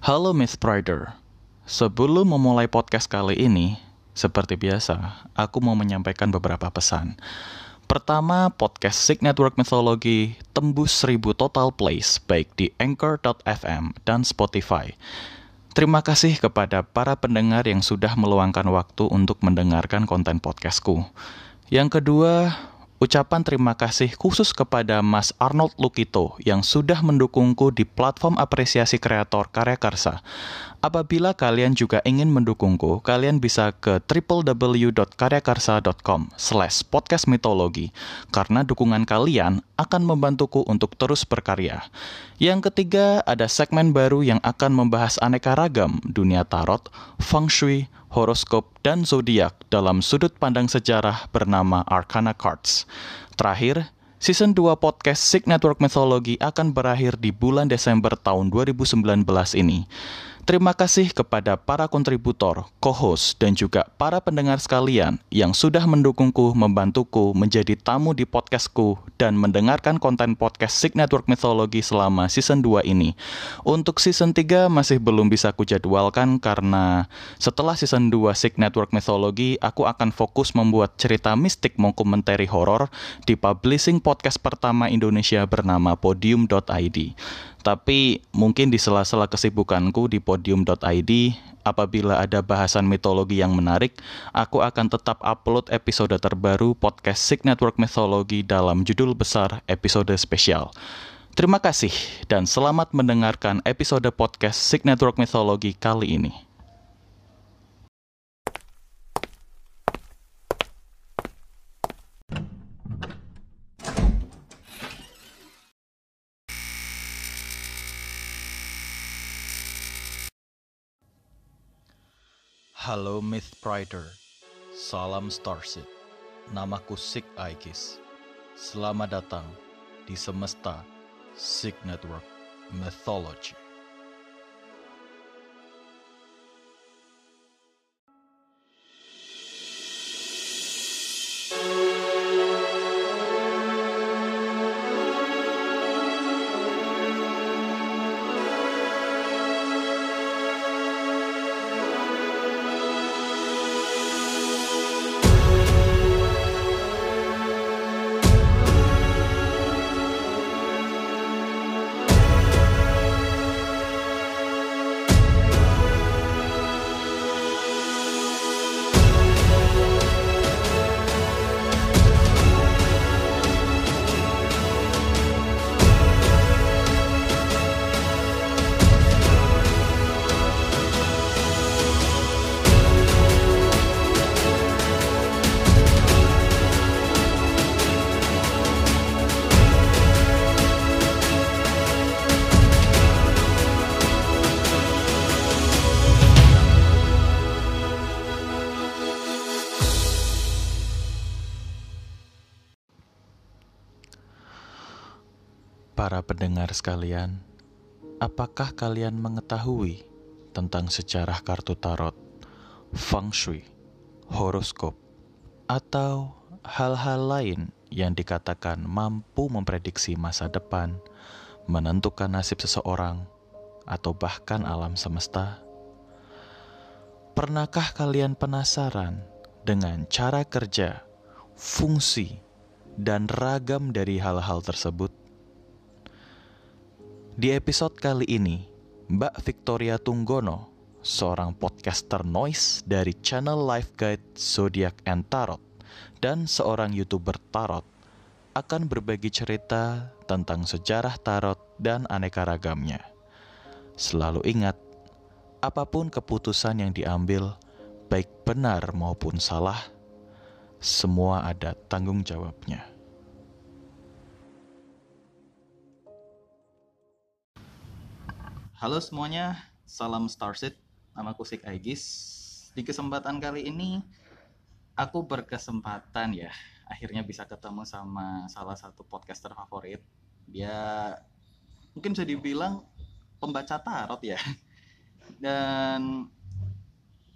Halo Miss Prider. Sebelum memulai podcast kali ini, seperti biasa, aku mau menyampaikan beberapa pesan. Pertama, podcast Sig Network Mythology tembus 1000 total plays baik di Anchor.fm dan Spotify. Terima kasih kepada para pendengar yang sudah meluangkan waktu untuk mendengarkan konten podcastku. Yang kedua, ucapan terima kasih khusus kepada Mas Arnold Lukito yang sudah mendukungku di platform apresiasi kreator karya karsa. Apabila kalian juga ingin mendukungku, kalian bisa ke www.karyakarsa.com slash podcast mitologi, karena dukungan kalian akan membantuku untuk terus berkarya. Yang ketiga, ada segmen baru yang akan membahas aneka ragam dunia tarot, feng shui, horoskop, dan zodiak dalam sudut pandang sejarah bernama Arcana Cards. Terakhir, Season 2 podcast Sig Network Mythology akan berakhir di bulan Desember tahun 2019 ini. Terima kasih kepada para kontributor, co-host, dan juga para pendengar sekalian yang sudah mendukungku, membantuku menjadi tamu di podcastku dan mendengarkan konten podcast Sig Network Mythology selama season 2 ini. Untuk season 3 masih belum bisa kujadwalkan karena setelah season 2 Sig Network Mythology, aku akan fokus membuat cerita mistik mengkomentari horor di publishing podcast pertama Indonesia bernama podium.id. Tapi mungkin di sela-sela kesibukanku di podium.id, apabila ada bahasan mitologi yang menarik, aku akan tetap upload episode terbaru podcast Sig Network Mythology dalam judul besar episode spesial. Terima kasih dan selamat mendengarkan episode podcast Sig Network Mythology kali ini. Halo Myth Prider, salam Starship. Namaku Sig Aegis. Selamat datang di semesta Sig Network Mythology. Pendengar sekalian, apakah kalian mengetahui tentang sejarah kartu tarot, feng shui, horoskop, atau hal-hal lain yang dikatakan mampu memprediksi masa depan, menentukan nasib seseorang, atau bahkan alam semesta? Pernahkah kalian penasaran dengan cara kerja, fungsi, dan ragam dari hal-hal tersebut? Di episode kali ini, Mbak Victoria Tunggono, seorang podcaster noise dari channel Life Guide Zodiac and Tarot, dan seorang youtuber tarot, akan berbagi cerita tentang sejarah tarot dan aneka ragamnya. Selalu ingat, apa pun keputusan yang diambil, baik benar maupun salah, semua ada tanggung jawabnya. Halo semuanya, salam Starseed. Namaku Sik Aegis. Di kesempatan kali ini, aku berkesempatan ya, akhirnya bisa ketemu sama salah satu podcaster favorit. Dia mungkin bisa dibilang pembaca tarot ya. Dan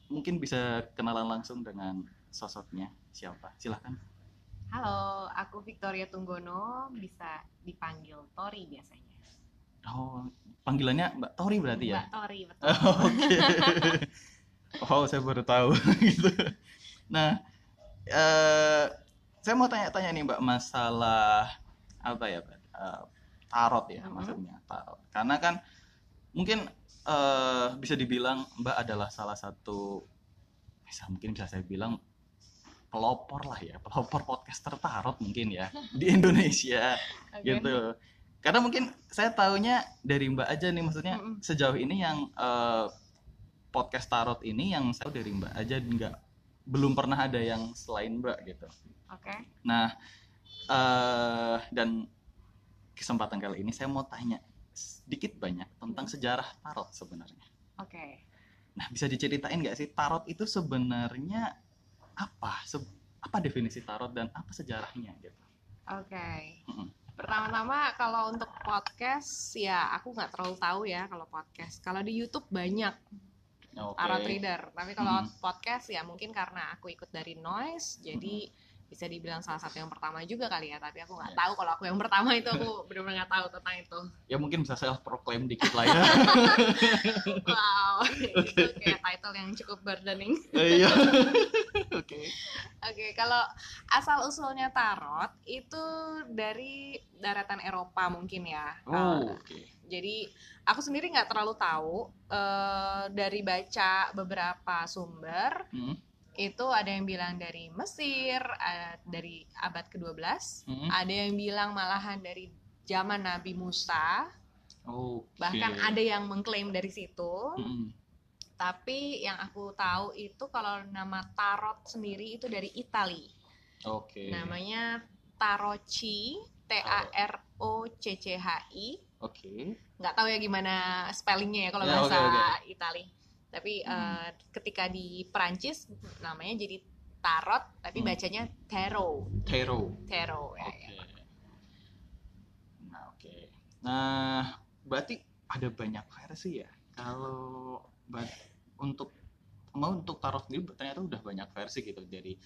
mungkin bisa kenalan langsung dengan sosoknya siapa. Silahkan. Halo, aku Victoria Tunggono, bisa dipanggil Tori biasanya. Oh, panggilannya Mbak Tori berarti ya? Mbak Tori betul. Oke. oh, saya baru tahu gitu. Nah, eh saya mau tanya-tanya nih Mbak masalah apa ya, Mbak? Eh, tarot ya Mhm. maksudnya, tarot. Karena kan mungkin eh bisa dibilang Mbak adalah salah satu bisa mungkin bisa saya bilang pelopor lah ya, pelopor podcaster tarot mungkin ya di Indonesia Oke. gitu karena mungkin saya taunya dari mbak aja nih maksudnya Mm-mm. sejauh ini yang eh, podcast tarot ini yang saya tahu dari mbak aja nggak belum pernah ada yang selain mbak gitu Oke. nah eh dan kesempatan kali ini saya mau tanya sedikit banyak tentang sejarah tarot sebenarnya Oke. nah bisa diceritain nggak sih tarot itu sebenarnya apa Se- apa definisi tarot dan apa sejarahnya gitu Oke. Mm-mm. Pertama-tama kalau untuk podcast ya aku nggak terlalu tahu ya kalau podcast. Kalau di YouTube banyak Oke. tarot reader, tapi kalau Hmm. podcast ya mungkin karena aku ikut dari Noise, jadi bisa dibilang salah satu yang pertama juga kali ya. Tapi aku nggak Ya. tahu kalau aku yang pertama itu aku benar-benar nggak tahu tentang itu. ya mungkin bisa self proclaim dikit lah ya Wow, itu kayak title yang cukup burdening. iya oke Oke, kalau asal usulnya tarot itu dari daratan Eropa mungkin ya. oh Uh, oke Jadi aku sendiri nggak terlalu tahu eh, dari baca beberapa sumber Hmm, itu ada yang bilang dari Mesir, eh, dari abad ke-12, hmm. ada yang bilang malahan dari zaman Nabi Musa, Oke. bahkan ada yang mengklaim dari situ. Hmm, Tapi yang aku tahu itu kalau nama tarot sendiri itu dari Itali. oke Namanya Tarocci, T A R O C C H I. oke Nggak tahu ya gimana spellingnya ya kalau Ya, bahasa oke, oke. Itali. Tapi Hmm. eh, ketika di Perancis namanya jadi tarot, tapi Hmm. bacanya tarot, tarot tarot ya. oke ya. nah oke nah berarti ada banyak versi ya kalau untuk mau untuk tarot sendiri ternyata udah banyak versi gitu dari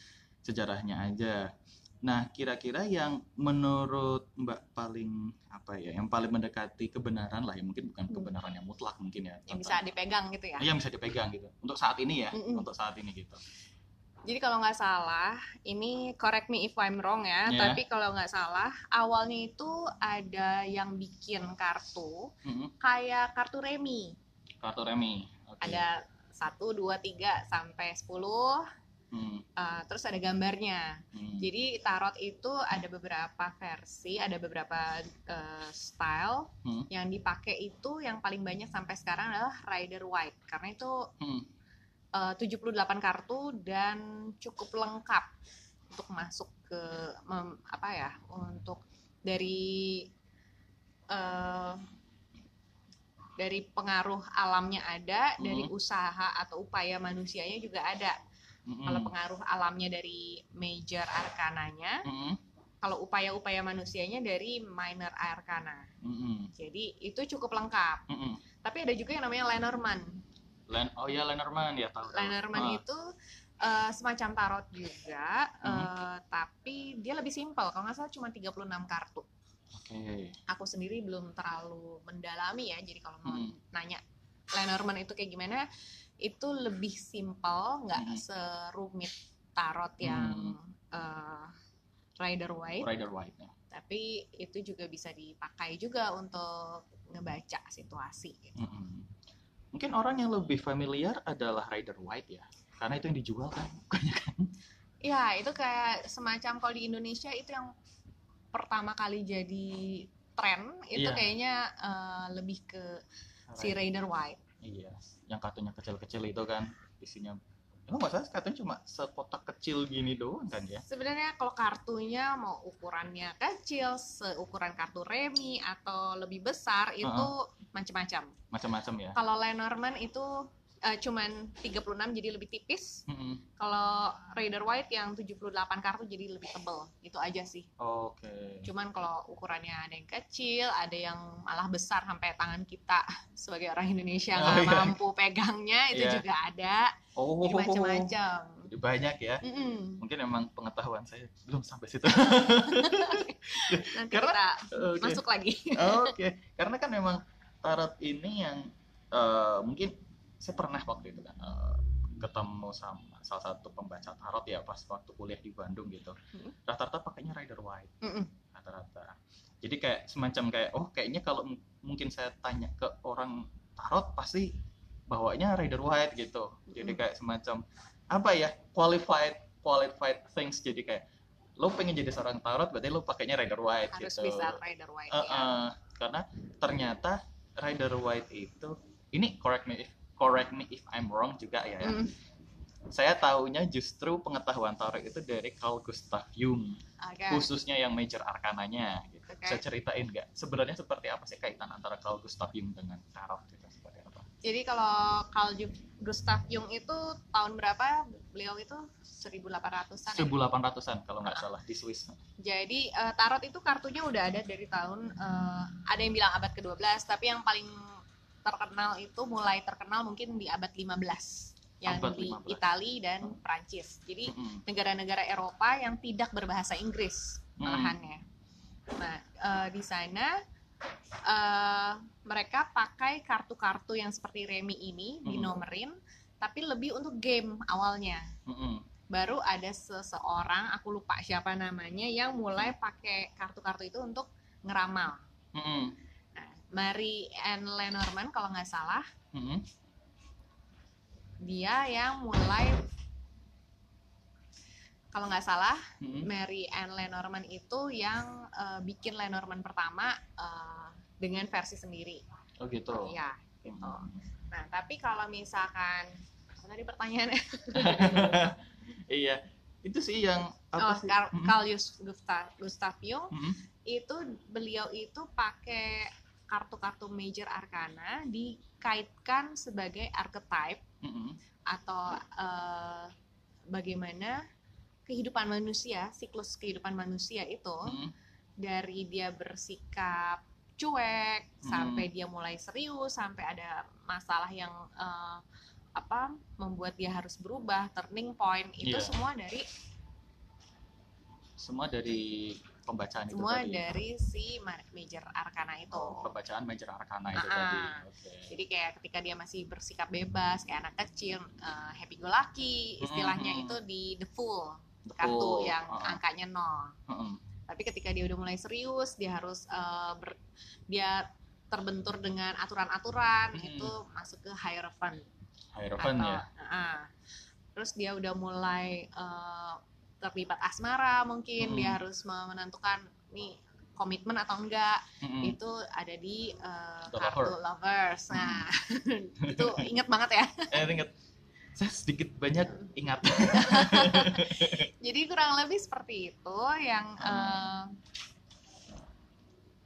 sejarahnya aja nah kira-kira yang menurut mbak paling apa ya yang paling mendekati kebenaran lah ya mungkin bukan Hmm. kebenaran yang mutlak mungkin ya Yang bisa dipegang gitu ya. yang bisa dipegang gitu untuk saat ini ya Mm-mm. untuk saat ini gitu Jadi kalau nggak salah, ini correct me if I'm wrong ya, Ya. tapi kalau nggak salah, awalnya itu ada yang bikin kartu Mm-mm. kayak kartu remi. kartu remi oke Ada satu, dua, tiga sampai sepuluh, Hmm, eh, terus ada gambarnya. hmm. Jadi tarot itu ada beberapa versi, ada beberapa eh, style. Hmm. Yang dipakai itu yang paling banyak sampai sekarang adalah Rider White karena itu Hmm. eh, 78 kartu dan cukup lengkap untuk masuk ke mem- apa ya untuk dari eh, dari pengaruh alamnya ada dari Mhm. usaha atau upaya manusianya juga ada Mm-mm. kalau pengaruh alamnya dari major arkananya Mm-mm. kalau upaya-upaya manusianya dari minor arkana Mm-mm. jadi itu cukup lengkap Mm-mm. tapi ada juga yang namanya Lenormand Len oh ya Lenormand ya tahu. Lenormand Ah, itu eh, semacam tarot juga, Hmm. eh, tapi dia lebih simpel. Kalau nggak salah cuma 36 kartu. Oke. Aku sendiri belum terlalu mendalami ya, jadi kalau mau Hmm. nanya Lenormand itu kayak gimana, itu lebih simpel, nggak Hmm. serumit tarot yang eh, Rider White, Rider White ya. tapi itu juga bisa dipakai juga untuk ngebaca situasi. gitu. Mm-mm. Mungkin orang yang lebih familiar adalah Rider White ya. Karena itu yang dijual kan. Bukannya kan. Ya, itu kayak semacam kalau di Indonesia itu yang pertama kali jadi tren itu Iya. kayaknya eh, lebih ke si Raider White. Iya, yang kartunya kecil-kecil itu kan isinya Emang nggak salah kartunya cuma sekotak kecil gini doang kan ya? Sebenarnya kalau kartunya mau ukurannya kecil, seukuran kartu remi atau lebih besar itu macam-macam. Macam-macam ya. Kalau Lenormand itu eh, cuman 36 jadi lebih tipis. Mm-mm. Kalau Raider White yang 78 kartu jadi lebih tebel. Itu aja sih. Oke. Cuman kalau ukurannya ada yang kecil, ada yang malah besar sampai tangan kita sebagai orang Indonesia Oh, nggak iya. mampu pegangnya itu Iya. juga ada. Oh, Jadi macam-macam. Jadi banyak ya. Mm-mm. Mungkin emang pengetahuan saya belum sampai situ. Nanti Karena- kita Oke. masuk lagi. Oke, karena kan memang tarot ini yang eh, mungkin saya pernah waktu itu kan eh, ketemu sama salah satu pembaca tarot ya pas waktu kuliah di Bandung gitu. Hmm. Rata-rata pakainya Rider White rata-rata. Jadi kayak semacam kayak oh kayaknya kalau m- mungkin saya tanya ke orang tarot pasti bawanya Rider White gitu. Jadi kayak semacam apa ya qualified qualified things jadi kayak lo pengen jadi seorang tarot berarti lo pakainya Rider White Harus gitu. bisa Raider White Uh, ya. uh, karena ternyata Rider White itu ini correct me if correct me if I'm wrong juga ya. ya. Mm. Saya taunya justru pengetahuan tarot itu dari Carl Gustav Jung, Oke. khususnya yang major arkananya gitu. Oke. Saya ceritain nggak? Sebenarnya seperti apa sih kaitan antara Carl Gustav Jung dengan tarot gitu seperti apa? Jadi kalau Carl Gustav Jung itu tahun berapa? Beliau itu 1800-an. ya? 1800-an kalau Ah. nggak salah di Swiss. Jadi eh, tarot itu kartunya udah ada dari tahun eh, ada yang bilang abad ke-12, tapi yang paling terkenal itu mulai terkenal mungkin di abad 15 yang Abad di 15. Italia dan Prancis. Jadi Mm-mm. negara-negara Eropa yang tidak berbahasa Inggris Hmm. malahannya. Nah, eh, di sana eh, mereka pakai kartu-kartu yang seperti remi ini Hmm. dinomerin, tapi lebih untuk game awalnya. Mm-mm. Baru ada seseorang, aku lupa siapa namanya, yang mulai pakai kartu-kartu itu untuk ngeramal. Nah, Mary Ann Lenormand kalau nggak salah, Mm-mm. dia yang mulai kalau nggak salah Mm-mm. Mary Ann Lenormand itu yang eh, bikin Lenormand pertama eh, dengan versi sendiri. Oh gitu. Iya, gitu. Mm. Nah, tapi kalau misalkan tadi pertanyaannya? iya, itu sih yang apa oh, sih? Carl, Mm-mm. Carl Jus- Gustav, Gustav Jung Mm-mm. itu beliau itu pakai kartu-kartu major arcana dikaitkan sebagai archetype Mm-mm. atau eh, bagaimana kehidupan manusia, siklus kehidupan manusia itu Mm-mm. dari dia bersikap cuek Hmm. sampai dia mulai serius sampai ada masalah yang eh, apa membuat dia harus berubah turning point itu Iya. semua dari Semua dari pembacaan itu semua tadi. dari si ma- major arcana itu Oh, pembacaan major arcana itu Ah, tadi. ah. Oke. jadi kayak ketika dia masih bersikap bebas kayak anak kecil eh, happy go lucky istilahnya Mhm. itu di the full Betul. kartu yang Ah, ah. angkanya nol Mm-mm. tapi ketika dia udah mulai serius dia harus eh, ber- dia terbentur dengan aturan-aturan Hmm. itu masuk ke hierophant Hierophant atau ya. ah. terus dia udah mulai eh, terlibat asmara mungkin Hmm. dia harus menentukan nih komitmen atau enggak Mm-mm. itu ada di The kartu lover. lovers nah itu inget banget ya Eh inget. Saya sedikit banyak ingat. jadi kurang lebih seperti itu yang Hmm.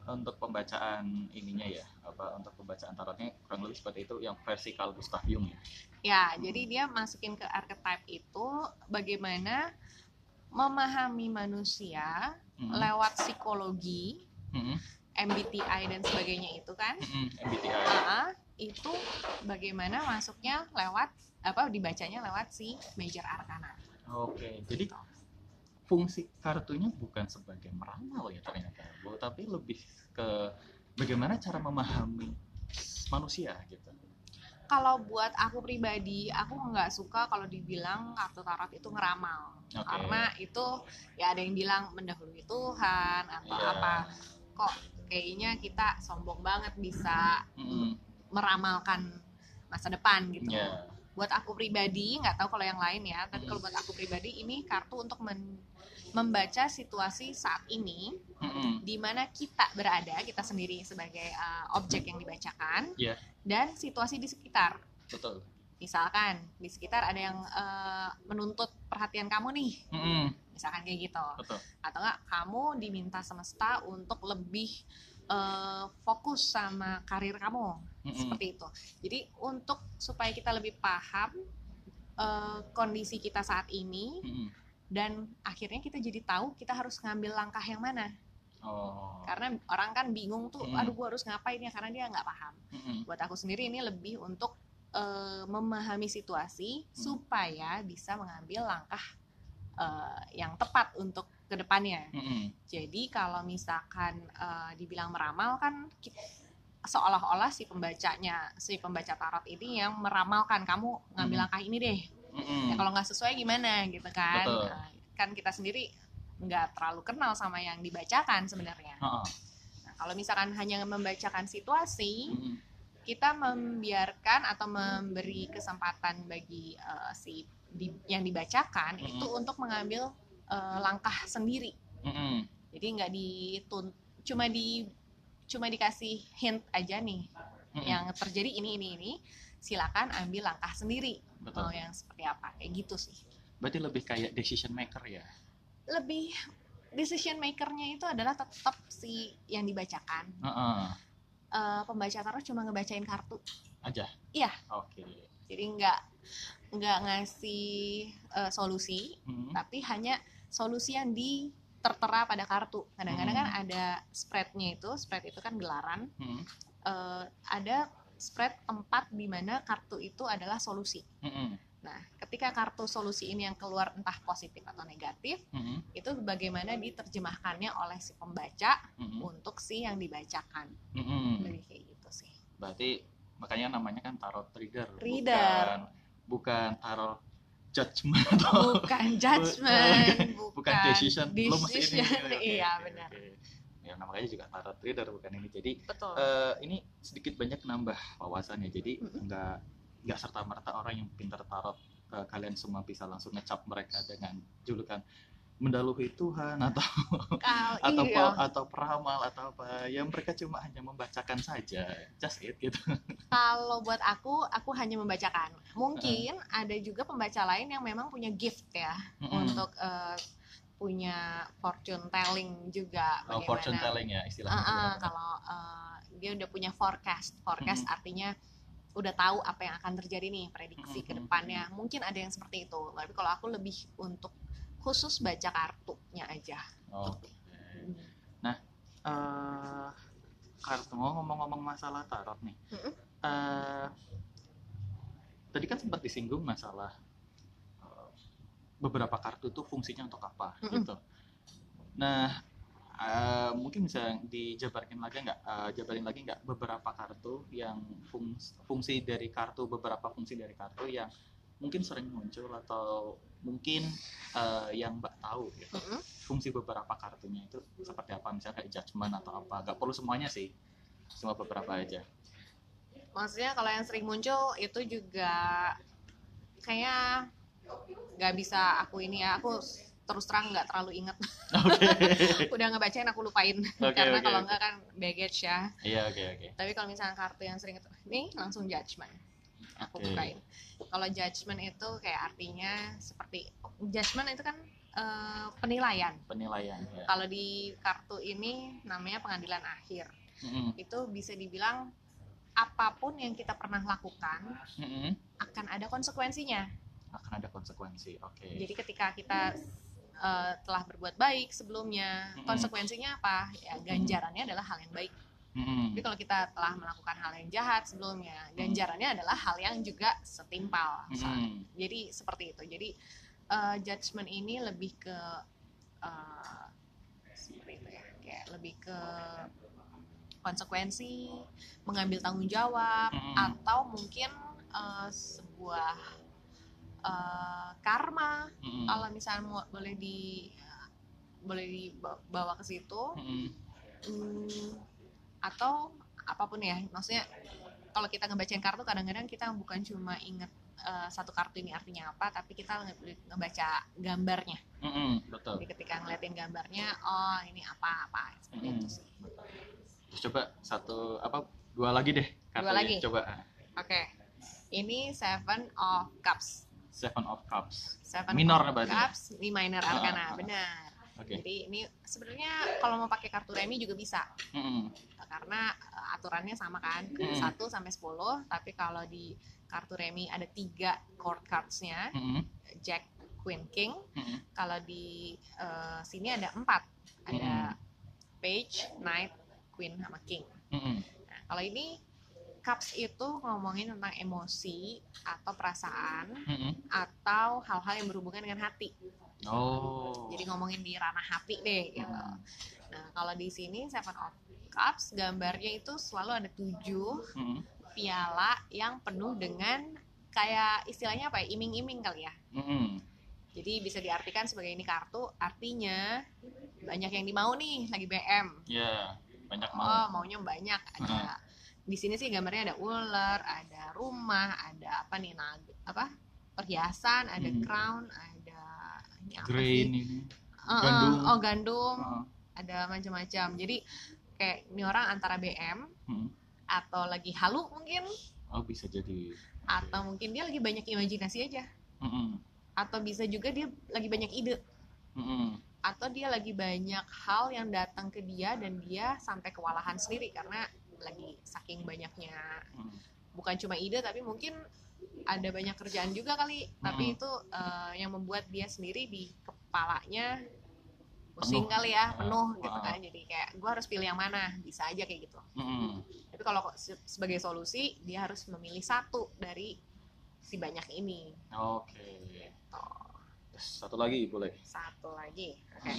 eh, untuk pembacaan ininya ya, apa untuk pembacaan tarotnya kurang lebih seperti itu yang versi Carl Gustav Jung ya. Ya, jadi dia masukin ke archetype itu bagaimana memahami manusia Mm-mm. lewat psikologi, Mm-mm. MBTI dan sebagainya itu kan. Mm-mm. MBTI. Ah, itu bagaimana masuknya lewat apa dibacanya lewat si major arcana. Oke, jadi fungsi kartunya bukan sebagai meramal ya ternyata, Bu, tapi lebih ke bagaimana cara memahami manusia gitu. Kalau buat aku pribadi, aku nggak suka kalau dibilang kartu tarot itu ngeramal. Oke. Karena itu ya ada yang bilang mendahului Tuhan atau Iya. apa. Kok kayaknya kita sombong banget bisa Mm-mm. meramalkan masa depan gitu. Ya. Buat aku pribadi, nggak tahu kalau yang lain ya, tapi Hmm. kalau buat aku pribadi ini kartu untuk men- membaca situasi saat ini Mm-mm. di mana kita berada, kita sendiri sebagai uh, objek yang dibacakan Iya. dan situasi di sekitar. Betul. Misalkan di sekitar ada yang uh, menuntut perhatian kamu nih, Mm-mm. misalkan kayak gitu. Betul. Atau enggak kamu diminta semesta untuk lebih uh, fokus sama karir kamu Mm-mm. seperti itu. Jadi untuk supaya kita lebih paham eh, kondisi kita saat ini Mm-mm. Dan akhirnya kita jadi tahu kita harus ngambil langkah yang mana. Oh. Karena orang kan bingung tuh, Mm. aduh gua harus ngapain ya karena dia nggak paham. Mm-mm. Buat aku sendiri ini lebih untuk eh, memahami situasi Hmm. supaya bisa mengambil langkah eh, yang tepat untuk ke depannya. Mm-mm. Jadi kalau misalkan eh, dibilang meramal kan seolah-olah si pembacanya, si pembaca tarot ini yang meramalkan kamu ngambil Hmm. langkah ini deh. Mm-mm. Ya kalau nggak sesuai gimana gitu kan? Betul. Nah, kan kita sendiri nggak terlalu kenal sama yang dibacakan sebenarnya. Ha-ha. Nah, kalau misalkan hanya membacakan situasi, Mm-mm. kita membiarkan atau memberi kesempatan bagi eh, si di- yang dibacakan Hmm. itu untuk mengambil eh, langkah sendiri. Mm-mm. Jadi nggak ditun cuma di cuma dikasih hint aja nih Mm-mm. yang terjadi ini ini ini silakan ambil langkah sendiri Betul. mau yang seperti apa kayak gitu sih Berarti lebih kayak decision maker ya. lebih decision makernya itu adalah tetap si yang dibacakan Heeh. Eh, pembaca tarot cuma ngebacain kartu Aja. Iya. Oke. jadi nggak nggak ngasih eh, solusi Mm-mm. tapi hanya solusi yang di tertera pada kartu kadang-kadang Hmm. kan ada spreadnya itu spread itu kan gelaran Mm-mm. eh, ada spread tempat di mana kartu itu adalah solusi Mm-mm. nah ketika kartu solusi ini yang keluar entah positif atau negatif Mm-mm. itu bagaimana diterjemahkannya oleh si pembaca Mm-mm. untuk si yang dibacakan Mm-mm. lebih kayak gitu sih Berarti makanya namanya kan tarot reader. Reader. Bukan, bukan tarot judgment atau bukan judgment bukan, bukan decision. Lo mesti ini. decision. Oke, iya oke, benar oke. Ya namanya juga tarot reader bukan ini. Jadi betul eh, ini sedikit banyak nambah wawasannya. Jadi Mm-mm. nggak nggak serta merta orang yang pintar tarot eh, kalian semua bisa langsung ngecap mereka dengan julukan mendalui Tuhan atau Kal- atau iya. atau peramal atau apa yang mereka cuma hanya membacakan saja just it gitu kalau buat aku aku hanya membacakan mungkin ada juga pembaca lain yang memang punya gift ya Mm-mm. untuk eh, punya fortune telling juga Oh, fortune telling ya istilahnya Ah, ah, kalau eh, dia udah punya forecast forecast Mm-mm. artinya udah tahu apa yang akan terjadi nih prediksi ke Mm-mm. depannya mungkin ada yang seperti itu tapi kalau aku lebih untuk khusus baca kartunya aja Oke. Eh, kartu mau ngomong-ngomong masalah tarot nih. Mm-mm. Eh, tadi kan sempat disinggung masalah beberapa kartu itu fungsinya untuk apa Mm-mm. gitu. Nah, eh, mungkin bisa dijabarkan lagi nggak? eh, jabarin lagi nggak beberapa kartu yang fungsi, fungsi dari kartu beberapa fungsi dari kartu yang mungkin sering muncul atau mungkin eh, yang mbak tahu gitu Mm-mm. fungsi beberapa kartunya itu seperti apa misalnya kayak judgment atau apa gak perlu semuanya sih cuma beberapa aja maksudnya kalau yang sering muncul itu juga kayak nggak bisa aku ini ya aku terus terang nggak terlalu inget oke. Udah ngebacain aku lupain. Oke, karena oke, kalau oke. nggak kan baggage ya. Iya oke oke. Tapi kalau misalnya kartu yang sering itu nih langsung judgment aku Oke. bukain. Kalau judgment itu kayak artinya seperti judgment itu kan eh, penilaian. Penilaian ya. Kalau di kartu ini namanya pengadilan akhir. Mm-mm. itu bisa dibilang apa pun yang kita pernah lakukan Mm-mm. akan ada konsekuensinya akan ada konsekuensi oke jadi ketika kita eh, telah berbuat baik sebelumnya konsekuensinya apa ya ganjarannya adalah hal yang baik Mm-mm. Tapi kalau kita telah melakukan hal yang jahat sebelumnya, ganjarannya adalah hal yang juga setimpal. Mm-mm. Jadi seperti itu. Jadi eh, judgment ini lebih ke eh, seperti itu ya, kayak lebih ke konsekuensi, mengambil tanggung jawab, Mm-mm. atau mungkin eh, sebuah eh, karma. Mm-mm. Kalau misalnya mau- boleh di boleh dibawa ke situ, Mm-mm. Hmm, atau apa pun ya maksudnya kalau kita ngebacain kartu kadang-kadang kita bukan cuma inget eh, satu kartu ini artinya apa tapi kita nge- ngebaca gambarnya Mm-mm. betul jadi ketika ngeliatin gambarnya oh ini apa apa seperti Mm-mm. itu sih terus coba satu apa dua lagi deh kartunya. lagi? coba oke ini seven of cups seven of cups seven Minor of berarti ya? cups ini minor Ah, arcana ah, ah. benar Oke. Jadi ini sebenarnya kalau mau pakai kartu remi juga bisa Mm-mm. karena eh, aturannya sama kan Mm-mm. 1 sampai 10 tapi kalau di kartu remi ada tiga court cardsnya Mm-mm. Jack Queen King Mm-mm. kalau di eh, sini ada empat ada Page Knight Queen sama King Mm-mm. nah, kalau ini Cups itu ngomongin tentang emosi atau perasaan Mm-mm. atau hal-hal yang berhubungan dengan hati Oh. jadi ngomongin di ranah hati deh gitu Hmm. nah kalau di sini Seven of Cups gambarnya itu selalu ada tujuh Mm-mm. piala yang penuh dengan kayak istilahnya apa ya iming-iming kali ya Mm-mm. jadi bisa diartikan sebagai ini kartu artinya banyak yang dimau nih lagi BM Ya, banyak oh mau. maunya banyak ada di sini sih gambarnya ada ular ada rumah ada apa nih nag apa perhiasan ada Hmm. crown ada ini apa Green sih ini. Eh, gandum. oh gandum Uh, ada macam-macam jadi kayak ini orang antara BM mm. atau lagi halu mungkin Oh, bisa jadi. atau mungkin dia lagi banyak imajinasi aja Mm-mm. atau bisa juga dia lagi banyak ide Mm-mm. atau dia lagi banyak hal yang datang ke dia dan dia sampai kewalahan sendiri karena lagi saking banyaknya Mm. bukan cuma ide tapi mungkin ada banyak kerjaan juga kali tapi Hmm. itu eh, yang membuat dia sendiri di kepalanya pusing Penuh. kali ya penuh gitu ah. kan jadi kayak gue harus pilih yang mana bisa aja kayak gitu Mm-mm. tapi kalau se- sebagai solusi dia harus memilih satu dari si banyak ini Oke. Tuh, Terus Satu lagi boleh. satu lagi oke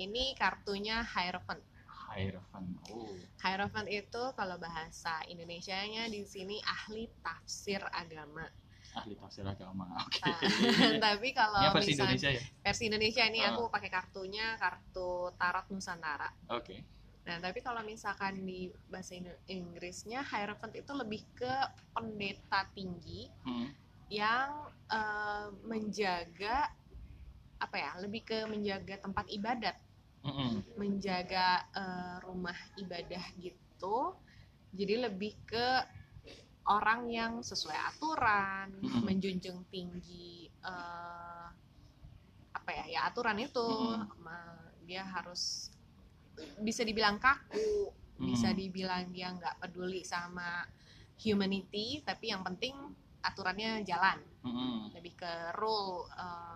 ini kartunya Hierophant Hierophant. Oh. Hierophant itu kalau bahasa Indonesianya di sini ahli tafsir agama. Ahli tafsir agama. Oke. Nah, tapi kalau Ini versi misal- Indonesia ya? versi Indonesia ini Ah. aku pakai kartunya kartu Tarot Nusantara. Oke. Nah, tapi kalau misalkan di bahasa Inggrisnya Hierophant itu lebih ke pendeta tinggi Mm. yang eh, menjaga apa ya? Lebih ke menjaga tempat ibadat, Mm-mm. menjaga eh, rumah ibadah gitu. Jadi lebih ke orang yang sesuai aturan, Mm-mm. menjunjung tinggi eh, apa ya? Ya aturan itu Mm-mm. Ma- dia harus bisa dibilang kaku, bisa Mm. dibilang dia nggak peduli sama humanity, tapi yang penting aturannya jalan, Mm-mm. lebih ke rule eh,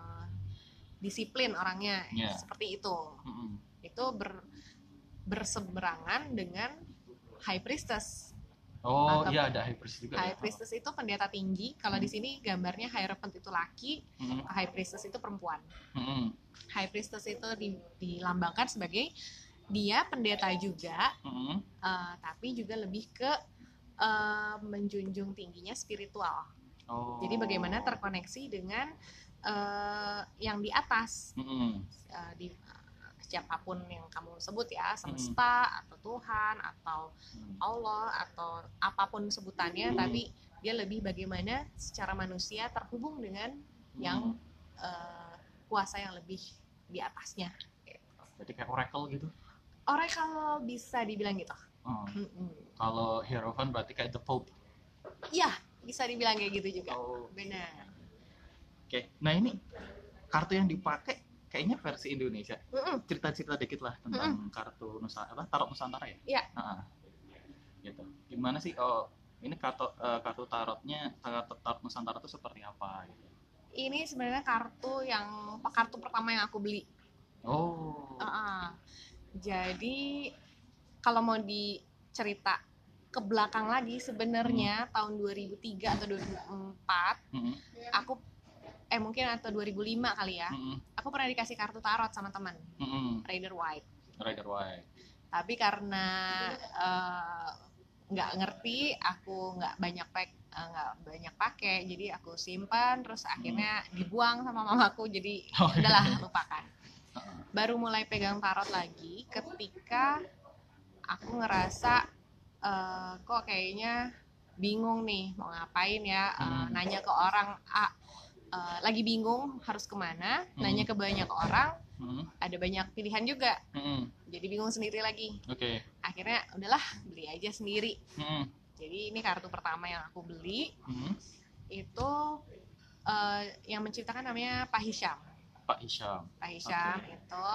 disiplin orangnya Yeah. seperti itu. Mm-mm. Itu ber, berseberangan dengan high priestess. Oh iya ada high priest juga. High ya? priestess itu pendeta tinggi. Kalau di sini gambarnya hierophant itu laki, Mm-mm. high priestess itu perempuan. Mm-mm. High priestess itu di- dilambangkan sebagai dia pendeta juga, Mm-mm. eh, tapi juga lebih ke eh, menjunjung tingginya spiritual. Oh. Jadi bagaimana terkoneksi dengan eh, yang di atas, Mm-mm. eh, di eh, siapa pun yang kamu sebut ya, semesta atau Tuhan atau Mm. Allah atau apa pun sebutannya, Hmm. tapi dia lebih bagaimana secara manusia terhubung dengan yang eh, kuasa yang lebih di atasnya. Jadi kayak oracle gitu. Oracle bisa dibilang gitu. Oh. Mm-mm. Kalau hierophant berarti kayak the pope. Iya, bisa dibilang kayak gitu juga. Oh. Benar. Oke. Nah ini kartu yang dipakai kayaknya versi Indonesia. Mm-mm. Cerita-cerita dikit lah tentang kartu Nusa apa tarot Nusantara ya? Iya. Ah, gitu. Gimana sih? Oh ini kartu eh, kartu tarotnya kartu tarot Nusantara itu seperti apa? Gitu. Ini sebenarnya kartu yang kartu pertama yang aku beli. Oh. Ah, jadi kalau mau dicerita ke belakang lagi sebenarnya tahun 2003 atau 2004 Mm-mm. aku eh mungkin atau 2005 kali ya. Mm-mm. Aku pernah dikasih kartu tarot sama teman, Mm-mm. Raider White. Rider White. Tapi karena eh, nggak ngerti, aku nggak banyak pack eh, nggak banyak pakai, jadi aku simpan terus akhirnya dibuang sama mamaku, jadi Oh, ya udahlah lupakan. Heeh. Baru mulai pegang tarot lagi ketika aku ngerasa eh, kok kayaknya bingung nih mau ngapain ya, Hmm. nanya ke orang A eh, lagi bingung harus ke mana, Hmm. nanya ke banyak orang, Mm-mm. ada banyak pilihan juga, Mm-mm. jadi bingung sendiri lagi. Oke. Akhirnya udahlah beli aja sendiri. Mm-mm. Jadi ini kartu pertama yang aku beli Mm-mm. itu eh, yang menciptakan namanya Pak Hisham. Pak Hisham. Pak Hisham Oke. itu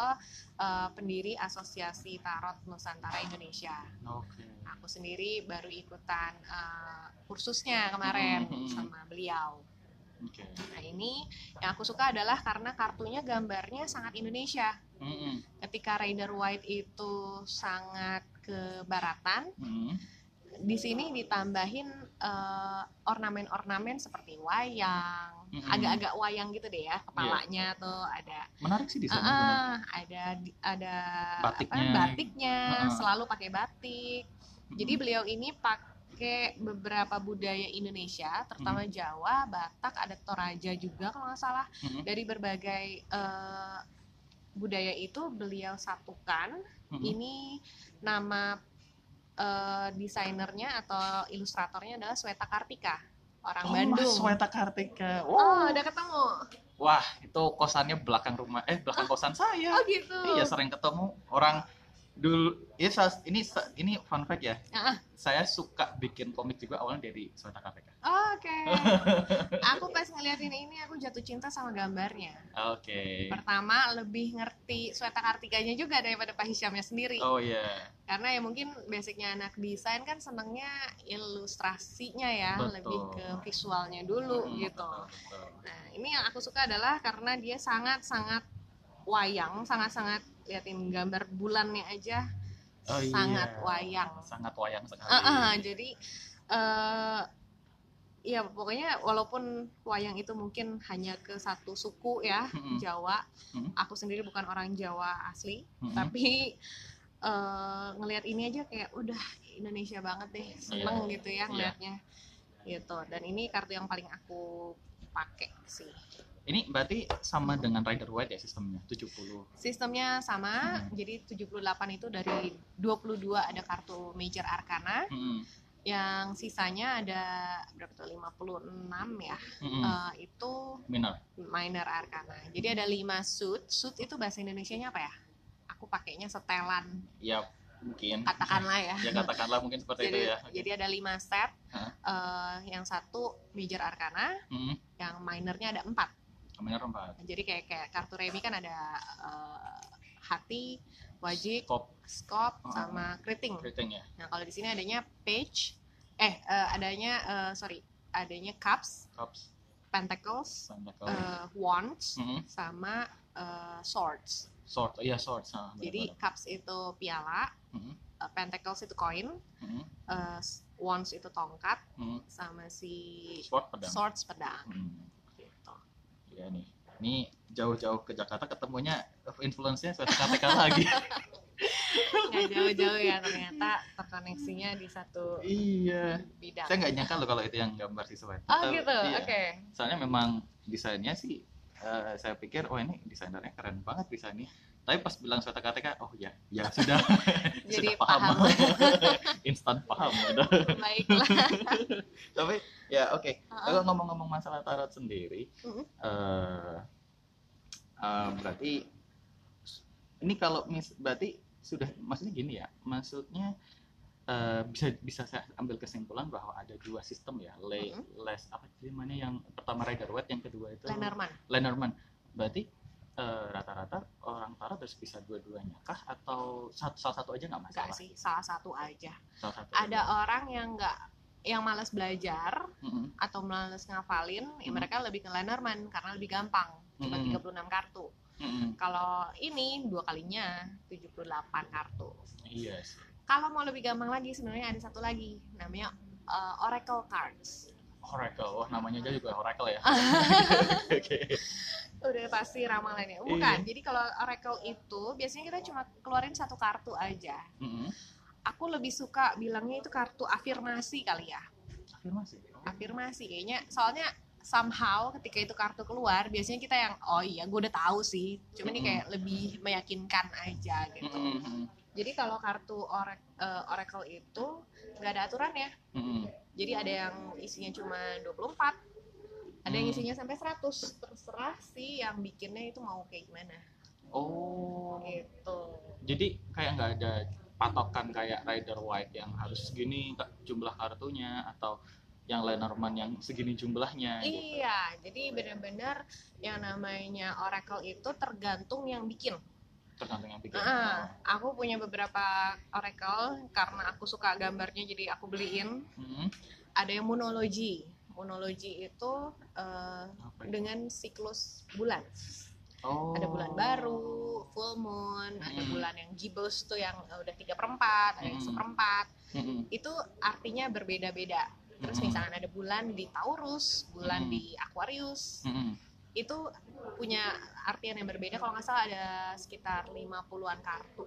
eh, pendiri Asosiasi Tarot Nusantara Indonesia. Oke. Aku sendiri baru ikutan eh, kursusnya kemarin Mhm. sama beliau. Oke. Nah ini yang aku suka adalah karena kartunya gambarnya sangat Indonesia. Mm-mm. Ketika Rider White itu sangat kebaratan, Mm. di sini ditambahin eh, ornamen-ornamen seperti wayang, Mm-mm. agak-agak wayang gitu deh ya, kepalanya tuh ada Menarik sih di sana. benar. ah, ada ada Batiknya. apa, batiknya, Heeh. selalu pakai batik. Jadi beliau ini pakai beberapa budaya Indonesia, terutama Jawa, Batak, ada Toraja juga kalau nggak salah. Mm-mm. Dari berbagai eh, budaya itu beliau satukan. Mm-mm. Ini nama eh, desainernya atau ilustratornya adalah Sweta Kartika, orang Oh, Bandung. Mas Sweta Kartika. Oh, Wow. udah ketemu. Wah, itu kosannya belakang rumah eh belakang kosan saya. Oh gitu. Iya, sering ketemu orang dulu ini ini ini fun fact ya. Ah. Saya suka bikin komik juga awalnya dari Sweta Kartika. Oke. aku pas ngeliatin ini aku jatuh cinta sama gambarnya. Oke. Pertama lebih ngerti Sweta Kartikanya juga daripada Pak Hishamnya sendiri. Oh iya. Karena ya mungkin basicnya anak desain kan senengnya ilustrasinya ya, Betul. lebih ke visualnya dulu Mm, gitu. betul, betul. Nah ini yang aku suka adalah karena dia sangat-sangat wayang, sangat-sangat liatin gambar bulannya aja Oh, iya. sangat wayang. Sangat wayang sekali. Ah, ah, jadi eh ya pokoknya walaupun wayang itu mungkin hanya ke satu suku ya Mm-mm. Jawa, Mm. aku sendiri bukan orang Jawa asli, Mm-mm. tapi eh, ngelihat ini aja kayak udah Indonesia banget deh, seneng Iya, gitu ya iya. ngelihatnya, gitu. Dan ini kartu yang paling aku pakai sih. Ini berarti sama dengan Rider White ya sistemnya 70. Sistemnya sama, Hmm. jadi 78 itu dari 22 ada kartu Major Arcana, Mm-mm. yang sisanya ada berapa tuh 56 ya Mm-mm. Eh, itu Minor. minor arcana jadi ada 5 suit suit itu bahasa Indonesianya apa ya aku pakainya setelan Ya mungkin. katakanlah ya Ya katakanlah mungkin seperti jadi itu ya. jadi ada 5 set Hah? Eh, yang satu major arcana Mm-mm. yang minornya ada 4 Minor empat. jadi kayak kayak kartu remi kan ada eh, hati wajik scope Oh. sama kriting keriting ya. Nah, kalau di sini adanya page, eh eh, adanya eh, sorry, adanya cups, Cups. pentacles, Pentacle. eh, wands, Mm-mm. sama eh, swords. Sword. Iya sword. Nah, Jadi cups itu piala, Mm-mm. eh, pentacles itu koin, Mm-mm. eh, wands itu tongkat, Mm-mm. sama si Sword pedang. swords pedang. Hmm. Iya nih. Ini jauh-jauh ke Jakarta ketemunya influence-nya Sweta Kartika lagi. Nggak jauh-jauh ya ternyata terkoneksinya di satu iya. bidang. Saya nggak nyangka loh kalau itu yang gambar si Sweta. Oh Tapi- gitu, iya. oke. Soalnya memang desainnya sih eh, saya pikir oh ini desainernya keren banget desainnya. Tapi pas bilang Sweta Kartika, oh ya, ya sudah. Jadi sudah paham. paham. Instan paham udah. Baiklah. Tapi ya oke. Heeh. Kalau ngomong-ngomong masalah tarot sendiri, Mm-mm. eh eh, berarti ini kalau mis berarti sudah maksudnya gini ya, maksudnya eh, bisa bisa saya ambil kesimpulan bahwa ada dua sistem ya, le, Mm-mm. les apa namanya yang pertama Rider Waite, yang kedua itu Lenormand. Lenormand. Berarti eh, rata-rata orang tarot harus bisa dua-duanya kah atau satu, salah satu aja nggak masalah? sih, salah satu aja. Salah satu. ada orang yang nggak yang malas belajar Mm-mm. atau malas ngafalin, ya Hmm. mereka lebih ke Lenormand karena lebih gampang, cuma Hmm. 36 kartu. Mm-mm. Kalau ini dua kalinya 78 kartu. Iya sih. Kalau mau lebih gampang lagi sebenarnya ada satu lagi namanya uh, Oracle Cards. Oracle, wah namanya aja juga Oracle ya. Oke. Udah pasti ramalannya. Iya. Bukan. Jadi kalau Oracle itu biasanya kita cuma keluarin satu kartu aja. Mm-mm. Aku lebih suka bilangnya itu kartu afirmasi kali ya. Afirmasi. Oh. afirmasi kayaknya soalnya somehow ketika itu kartu keluar biasanya kita yang oh iya gue udah tahu sih cuma ini Mm-mm. kayak lebih meyakinkan aja gitu Mm-mm. Jadi kalau kartu orek, eh, oracle itu nggak ada aturan ya Mm-mm. jadi ada yang isinya cuma 24 ada yang Hmm. isinya sampai 100 terserah sih yang bikinnya itu mau kayak gimana Oh. gitu Jadi kayak nggak ada patokan kayak Rider White yang harus segini jumlah kartunya atau yang Lenormand yang segini jumlahnya gitu. Iya, jadi benar-benar yang namanya oracle itu tergantung yang bikin. Tergantung yang Ah, aku punya beberapa oracle karena aku suka gambarnya jadi aku beliin. Hmm, Ada yang monologi. Monologi itu apa itu? dengan siklus bulan. oh. Ada bulan baru, full moon, ada Hmm. bulan yang gibbous tuh yang eh, udah tiga perempat, ada yang Hmm. seperempat. Mm-mm. Itu artinya berbeda-beda. Terus Mm-mm. misalnya ada bulan di Taurus, bulan Hmm. di Aquarius, Mm-mm. Itu punya artian yang berbeda. Kalau nggak salah ada sekitar 50-an kartu,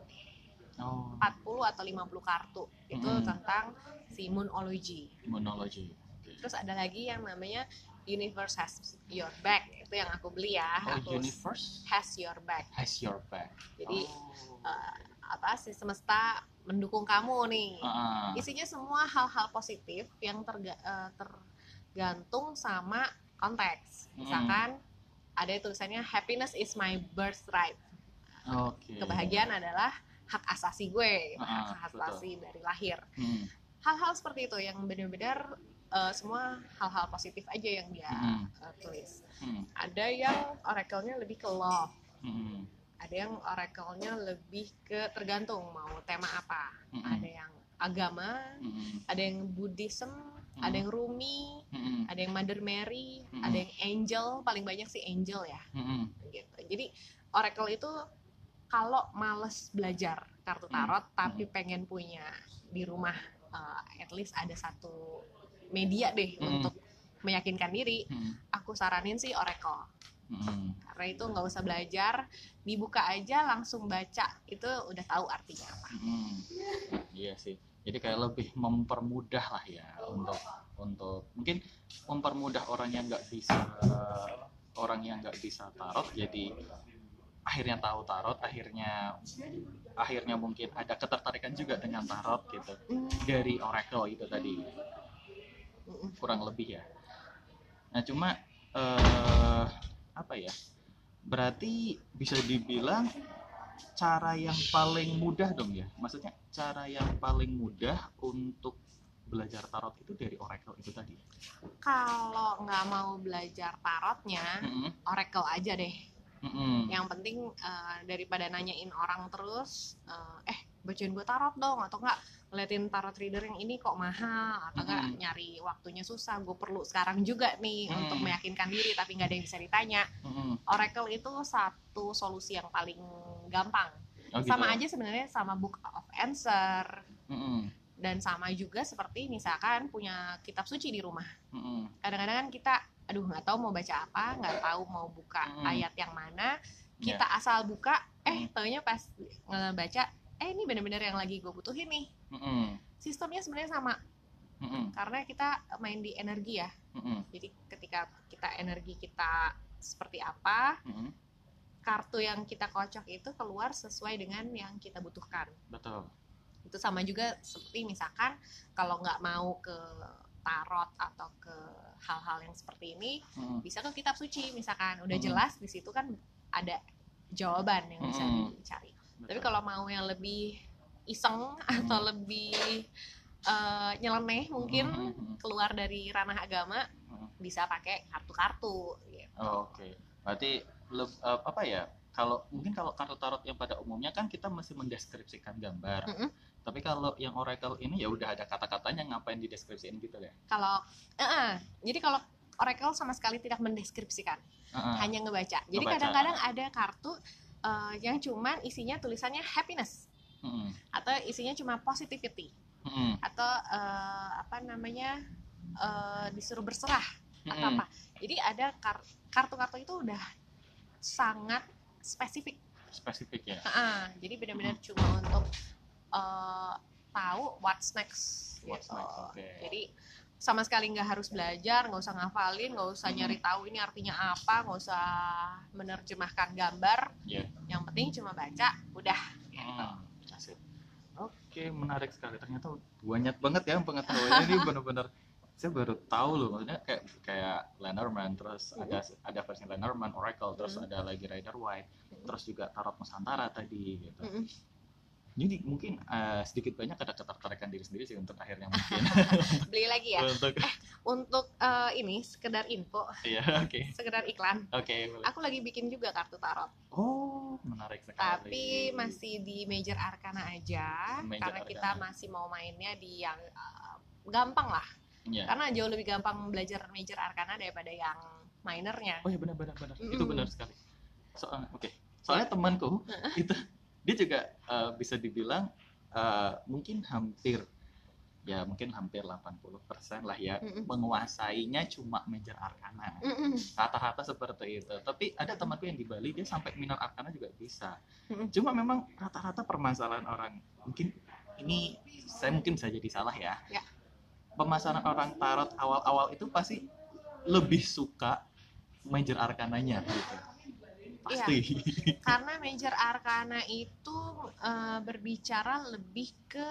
oh 40 atau 50 kartu. Itu Hmm. tentang si moonology. monologi Oke. Terus ada lagi yang namanya Universe has your back. Itu yang aku beli ya. oh aku universe has your back. has your back Jadi oh. eh, apa si semesta mendukung kamu nih. Ah, Isinya semua hal-hal positif yang terga- eh, tergantung sama konteks. Hmm. Ada tulisannya happiness is my birthright. oke Kebahagiaan adalah hak asasi gue, Ah, hak asasi dari lahir. Hmm, Hal-hal seperti itu yang benar-benar eh, semua hal-hal positif aja yang dia Hmm. eh, tulis. hmm, Ada yang oracle-nya lebih ke love, hmm, ada yang oracle-nya lebih ke tergantung mau tema apa. hmm, Ada yang agama, hmm, ada yang Buddhism, Hmm. ada yang Rumi, hmm, ada yang Mother Mary, Hmm. ada yang Angel, paling banyak sih Angel ya. hmm, Gitu. Jadi oracle itu kalau males belajar kartu Hmm. tarot tapi pengen punya di rumah uh, at least ada satu media deh Hmm. untuk meyakinkan diri, hmm, aku saranin sih oracle. hmm. Karena itu nggak usah belajar, dibuka aja langsung baca itu udah tahu artinya apa. Hmm, iya sih. Jadi kayak lebih mempermudah lah ya untuk untuk mungkin mempermudah orang yang nggak bisa orang yang nggak bisa tarot jadi akhirnya tahu tarot akhirnya akhirnya mungkin ada ketertarikan juga dengan tarot gitu dari oracle itu tadi kurang lebih ya. Nah cuma eh, apa ya? Berarti bisa dibilang cara yang paling mudah dong ya. Maksudnya cara yang paling mudah untuk belajar tarot itu dari oracle itu tadi. Kalau nggak mau belajar tarotnya, Mm-mm, oracle aja deh. mm-mm, Yang penting eh, daripada nanyain orang terus, eh, eh bacain gue tarot dong atau enggak ngeliatin tarot reader yang ini kok mahal atau enggak Mm-mm. nyari waktunya susah gue perlu sekarang juga nih Mm. untuk meyakinkan diri tapi nggak ada yang bisa ditanya mm-mm. oracle itu satu solusi yang paling gampang Oh, gitu. sama aja sebenarnya sama book of answer Mm-mm, dan sama juga seperti misalkan punya kitab suci di rumah kadang-kadang kan kita aduh nggak tahu mau baca apa nggak tahu mau buka Mm. ayat yang mana kita asal buka eh Mm. taunya pas ngebaca eh ini bener-bener yang lagi gue butuhin nih. Mm-mm, sistemnya sebenarnya sama. Mm-mm, karena kita main di energi ya. Mm-mm, jadi ketika kita energi kita seperti apa mm-mm. kartu yang kita kocok itu keluar sesuai dengan yang kita butuhkan. Betul. itu sama juga seperti misalkan kalau nggak mau ke tarot atau ke hal-hal yang seperti ini Mm-mm, bisa ke kitab suci misalkan. Udah Hmm. jelas di situ kan ada jawaban yang bisa Hmm. dicari betul. tapi kalau mau yang lebih iseng atau Hmm. lebih eh, nyeleneh mungkin Mm-mm, keluar dari ranah agama mm-mm. bisa pakai kartu-kartu gitu. Oh, Oke, berarti leb- eh, apa ya? Kalau mungkin kalau kartu tarot yang pada umumnya kan kita masih mendeskripsikan gambar. Mm-mm. Tapi kalau yang oracle ini ya udah ada kata-katanya ngapain dideskripsiin gitu ya? kalau eh, eh, jadi kalau oracle sama sekali tidak mendeskripsikan Heeh. hanya ngebaca jadi kadang-kadang ada kartu eh, yang cuman isinya tulisannya happiness Mm-mm, atau isinya cuma positivity mm-mm, atau eh, apa namanya eh, disuruh berserah atau mm-mm. apa jadi ada kar- kartu-kartu itu udah sangat spesifik Spesifik ya. Heeh, jadi benar-benar cuma untuk eh, tahu what's next What's gitu. next, oke. jadi sama sekali nggak harus belajar nggak usah ngafalin nggak usah nyari tahu ini artinya apa nggak usah menerjemahkan gambar Iya. yang penting cuma baca udah gitu. Hmm, asik. Oke, menarik sekali. Ternyata banyak banget ya pengetahuannya ini benar-benar saya baru tahu loh maksudnya kayak kayak Lenormand terus ada ada versi Lenormand Oracle terus Mhm. ada lagi Rider White terus juga Tarot Nusantara tadi gitu. Mm-mm. Jadi mungkin eh, sedikit banyak ada ketertarikan diri sendiri sih untuk akhirnya mungkin. Beli lagi ya? Untuk untuk eh, ini sekedar info. Ya oke. Sekedar iklan. Oke boleh. aku lagi bikin juga kartu tarot. Oh menarik sekali. Tapi masih di major arcana aja Major karena kita arcana. masih mau mainnya di yang eh, gampang lah. Ya karena jauh lebih gampang belajar major arcana daripada yang minornya oh ya benar benar benar. Itu Mm-mm. benar sekali. Soalnya oke. Soalnya temanku itu dia juga eh, bisa dibilang eh, mungkin hampir ya mungkin hampir 80% lah ya Mm-mm. menguasainya cuma major arcana Mm-mm. rata-rata seperti itu tapi ada temanku yang di Bali dia sampai minor arcana juga bisa Mm-mm. cuma memang rata-rata permasalahan orang mungkin ini saya mungkin bisa jadi salah ya Ya. permasalahan orang tarot awal-awal itu pasti lebih suka major arkananya gitu pasti karena major arcana itu eh, berbicara lebih ke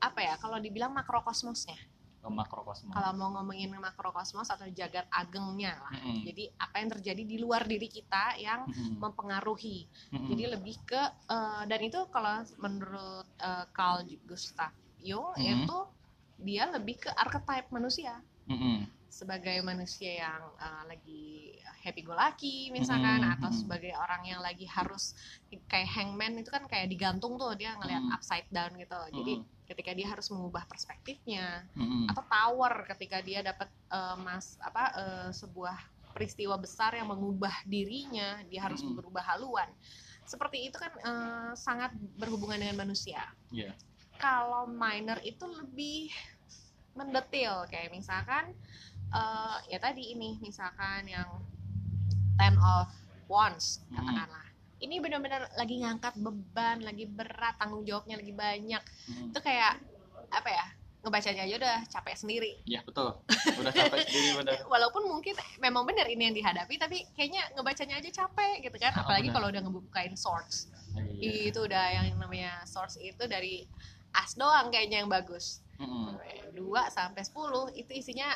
apa ya kalau dibilang makrokosmosnya makrokosmos kalau mau ngomongin makrokosmos atau jagat agengnya lah Mm-mm. jadi apa yang terjadi di luar diri kita yang Mm-mm. mempengaruhi Mm-mm. jadi lebih ke eh, dan itu kalau menurut eh, Carl Gustav Jung Mhm. itu dia lebih ke archetype manusia Mm-mm. Sebagai manusia yang eh, lagi happy go lucky misalkan Mhm, atau mhm. sebagai orang yang lagi harus kayak hangman itu kan kayak digantung tuh dia ngelihat Mhm. upside down gitu jadi Mhm. ketika dia harus mengubah perspektifnya Mm-mm. atau tower ketika dia dapat eh, mas apa eh, sebuah peristiwa besar yang mengubah dirinya dia harus Mhm. berubah haluan seperti itu kan eh, sangat berhubungan dengan manusia Iya. kalau minor itu lebih mendetil kayak misalkan eh, ya tadi ini misalkan yang ten of wands Hmm. katakanlah. Ini benar-benar lagi ngangkat beban lagi berat tanggung jawabnya lagi banyak. Mm-mm. itu kayak apa ya ngebacanya aja udah capek sendiri. Ya betul. Udah capek sendiri benar walaupun mungkin memang benar ini yang dihadapi tapi kayaknya ngebacanya aja capek gitu kan. Oh, apalagi kalau udah ngebukain source. Iya. itu udah yang namanya source itu dari as doang kayaknya yang bagus. Mm-mm. 2 sampai 10 itu isinya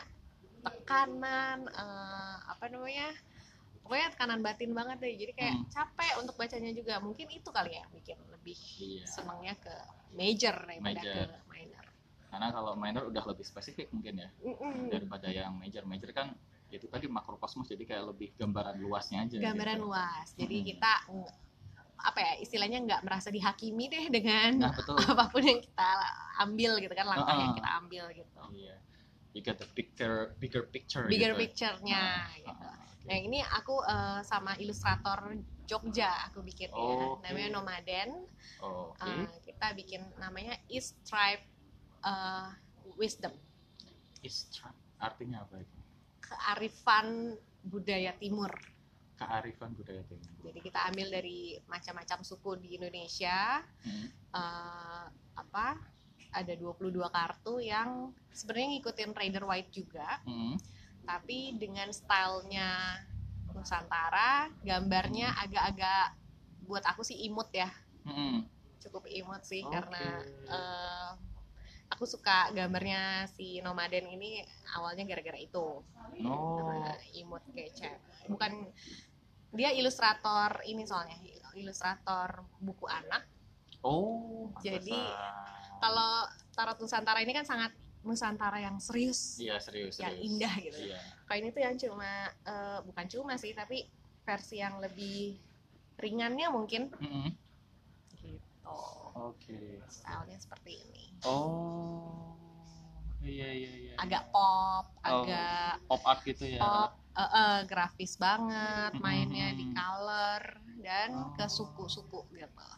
tekanan eh, apa namanya pokoknya tekanan batin banget deh jadi kayak Hmm. capek untuk bacanya juga mungkin itu kali ya yang bikin lebih Iya. senangnya ke major daripada Major. ke minor karena kalau minor udah lebih spesifik mungkin ya Mm-mm. daripada yang major major kan itu tadi makrokosmos jadi kayak lebih gambaran luasnya aja gambaran gitu. luas jadi Mm-mm. kita apa ya istilahnya nggak merasa dihakimi deh dengan nah betul apa pun yang kita ambil gitu kan langkah yang Ah. kita ambil gitu iya you get the bigger bigger picture bigger gitu. picture-nya Ah, gitu ah, oke. Nah ini aku eh, sama ilustrator Jogja aku bikin ya, Oh, oke. namanya Nomaden. Oh, Eh, kita bikin namanya East Tribe eh, Wisdom, Istra- artinya apa itu kearifan budaya timur. kearifan budaya timur Jadi kita ambil dari macam-macam suku di Indonesia. Hmm. eh, apa? Ada 22 kartu yang sebenarnya ngikutin Rider White juga, Hmm. tapi dengan stylenya Nusantara, gambarnya agak-agak buat aku sih imut ya. Hmm. cukup imut sih Oke. karena eh, aku suka gambarnya si nomaden ini awalnya gara-gara itu no Karena imut kece bukan dia ilustrator ini soalnya ilustrator buku anak oh Jadi. Kalau tarot nusantara ini kan sangat nusantara yang serius iya serius yang serius. indah gitu iya kalau ini tuh yang cuma eh, bukan cuma sih tapi versi yang lebih ringannya mungkin Mm-mm. gitu oke stylenya seperti ini oh iya iya iya agak pop, Oh. agak pop art gitu ya pop, eh, eh, grafis banget, mainnya di color dan Oh. ke suku-suku gitu.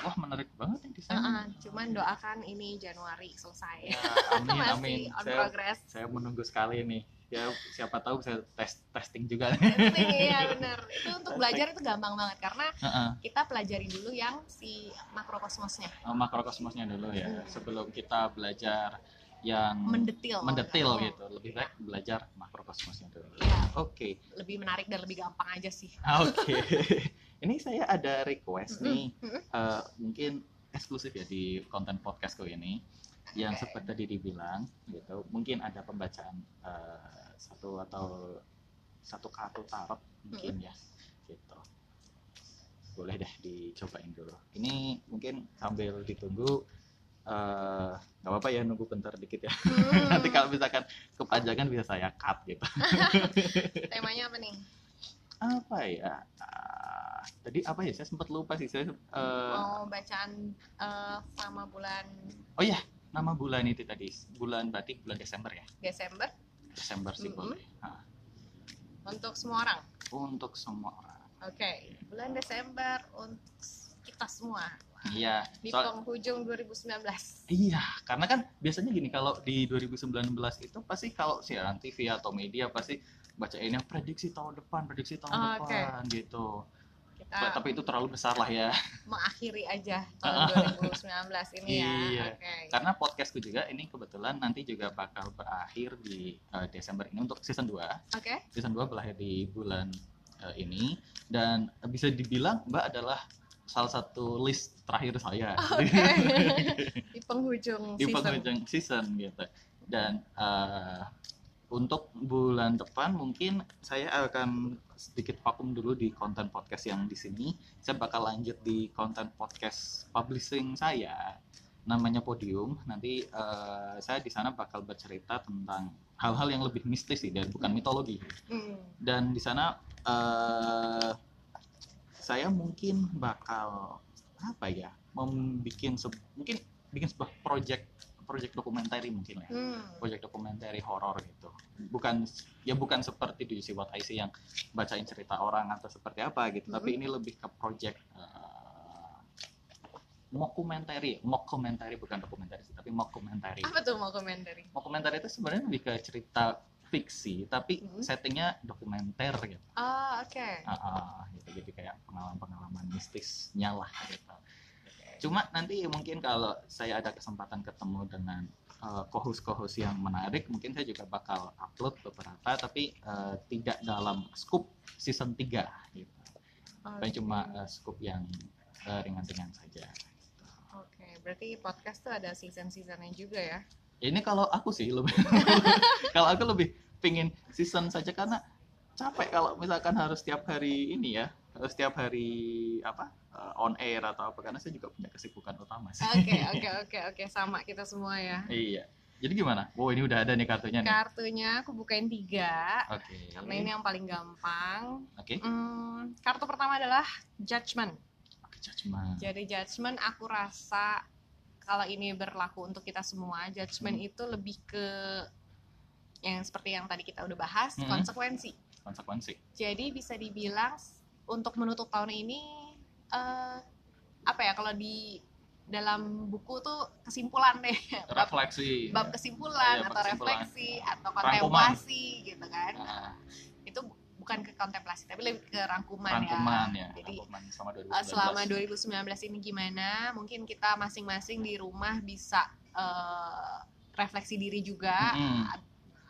Wah menarik banget nih Eh, desainnya eh, cuman doakan ini Januari selesai. ya, amin Masih amin on saya progress. saya menunggu sekali nih ya siapa tahu saya tes testing juga Iya bener. Itu untuk belajar itu gampang banget karena Heeh. kita pelajari dulu yang si makrokosmosnya Oh, makrokosmosnya dulu ya sebelum kita belajar yang mendetil. mendetil Oh, gitu lebih baik belajar makrokosmosnya dulu Iya, oke lebih menarik dan lebih gampang aja sih. Ah, oke ini saya ada request nih. Eh, mungkin eksklusif ya di konten podcastku ini yang Oke. seperti tadi dibilang gitu mungkin ada pembacaan eh, satu atau satu kartu tarot mungkin ya gitu boleh deh dicobain dulu. Ini mungkin sambil ditunggu eh, nggak apa-apa ya nunggu bentar dikit ya. Hmm, Nanti kalau misalkan kepanjangan bisa saya cut gitu. temanya apa nih? Apa ya? Ah, tadi apa ya? Saya sempat lupa sih. Saya eh, Mau bacaan eh, sama bulan oh ya nama bulan itu tadi. Bulan berarti bulan Desember ya. Desember Desember sih Mm-mm. boleh. Ah, untuk semua orang. untuk semua orang. Oke, bulan Desember untuk kita semua Iya. di soal- penghujung 2019. Iya, karena kan biasanya gini kalau di 2019 itu pasti kalau siaran TV atau media pasti bacainnya prediksi tahun depan, prediksi tahun Oh, depan gitu. Kita Tapi itu terlalu besar lah ya. mengakhiri aja tahun 2019 ini ya. Iya. Oke. Karena podcastku juga ini kebetulan nanti juga bakal berakhir di eh, Desember ini untuk season 2. Oke. Season 2 berakhir di bulan eh, ini dan bisa dibilang Mbak adalah salah satu list terakhir saya. Oke. di penghujung di season. penghujung season gitu dan eh, untuk bulan depan mungkin saya akan sedikit vakum dulu di konten podcast yang di sini saya bakal lanjut di konten podcast publishing saya namanya podium nanti eh, saya di sana bakal bercerita tentang hal-hal yang lebih mistis sih dan bukan mitologi Hmm. dan di sana eh saya mungkin bakal apa ya membikin se- mungkin bikin sebuah project project dokumenter mungkin ya. Hmm. project dokumenter horor gitu. Bukan ya bukan seperti di What I See yang bacain cerita orang atau seperti apa gitu tapi ini lebih ke project uh, mockumentary mockumentary bukan dokumenter sih tapi mockumentary Apa tuh mau komentar? mockumentary itu sebenarnya lebih ke cerita fiksi tapi Hmm. settingnya dokumenter gitu Oh, oke. Ah, ah, gitu jadi kayak pengalaman-pengalaman mistisnya lah gitu cuma nanti mungkin kalau saya ada kesempatan ketemu dengan uh, co-host-co-host yang menarik mungkin saya juga bakal upload beberapa tapi uh, tidak dalam scoop season 3 gitu Oke. cuma uh, scoop yang uh, ringan-ringan saja Oke, berarti podcast tuh ada season-seasonnya juga ya? Ini kalau aku sih lebih kalau aku lebih pingin season saja karena capek kalau misalkan harus setiap hari ini ya harus setiap hari apa uh, on air atau apa karena saya juga punya kesibukan utama sih. Oke, oke, oke, oke, sama kita semua ya. iya. Jadi gimana? Wow ini udah ada nih kartunya nih. Kartunya aku bukain tiga, oke. Karena ini yang paling gampang. oke. Hmm, kartu pertama adalah Judgment. Oke, judgment. Jadi Judgment aku rasa kalau ini berlaku untuk kita semua, Judgment Hmm. itu lebih ke yang seperti yang tadi kita udah bahas, Hmm. konsekuensi. konsekuensi Jadi bisa dibilang untuk menutup tahun ini eh, apa ya kalau di dalam buku tuh kesimpulan deh refleksi bab kesimpulan Iya, bab atau kesimpulan. refleksi atau Rangkuman. kontemplasi gitu kan Nah, itu bukan ke kontemplasi tapi lebih ke rangkuman, rangkuman ya, jadi rangkuman selama 2019 eh, selama 2019 ini gimana mungkin kita masing-masing di rumah bisa eh, refleksi diri juga Mm-mm.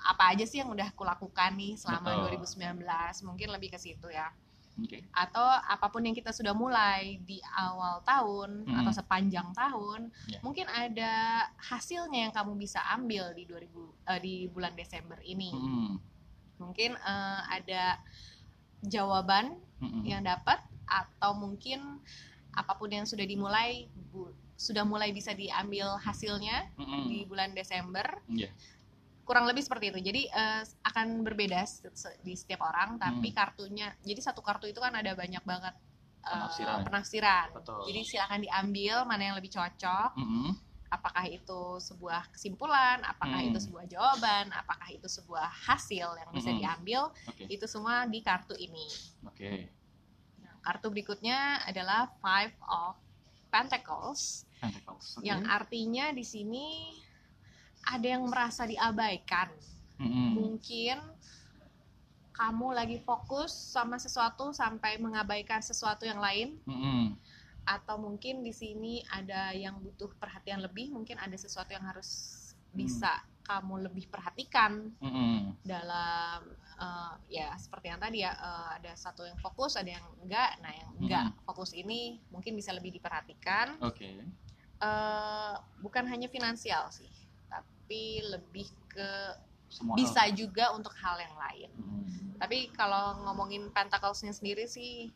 apa aja sih yang udah kulakukan nih selama Betul. 2019 mungkin lebih ke situ ya oke atau apa pun yang kita sudah mulai di awal tahun Hmm. atau sepanjang tahun Ya. mungkin ada hasilnya yang kamu bisa ambil di 2000 eh, di bulan Desember ini Mm-mm. Mungkin eh, ada jawaban Mm-mm. yang dapat atau mungkin apa pun yang sudah dimulai bu- sudah mulai bisa diambil hasilnya Mm-mm. di bulan Desember Iya. kurang lebih seperti itu jadi eh, akan berbeda di setiap orang tapi Hmm. kartunya jadi satu kartu itu kan ada banyak banget eh, Penafsiran. penafsiran Betul. jadi silakan diambil mana yang lebih cocok Mm-mm. Apakah itu sebuah kesimpulan apakah Hmm. itu sebuah jawaban apakah itu sebuah hasil yang bisa Mm-mm. diambil oke itu semua di kartu ini oke Nah, kartu berikutnya adalah Five of Pentacles Pentacles oke. yang artinya di sini ada yang merasa diabaikan Mm-mm. mungkin kamu lagi fokus sama sesuatu sampai mengabaikan sesuatu yang lain Mm-mm. Atau mungkin di sini ada yang butuh perhatian lebih mungkin ada sesuatu yang harus bisa kamu lebih perhatikan. Mm-mm. dalam eh, ya seperti yang tadi ya eh, ada satu yang fokus ada yang enggak. Nah yang enggak fokus ini mungkin bisa lebih diperhatikan. Oke. Eh, bukan hanya finansial sih tapi lebih ke semua bisa hal. juga untuk hal yang lain. Mm. tapi kalau ngomongin pentacles-nya sendiri sih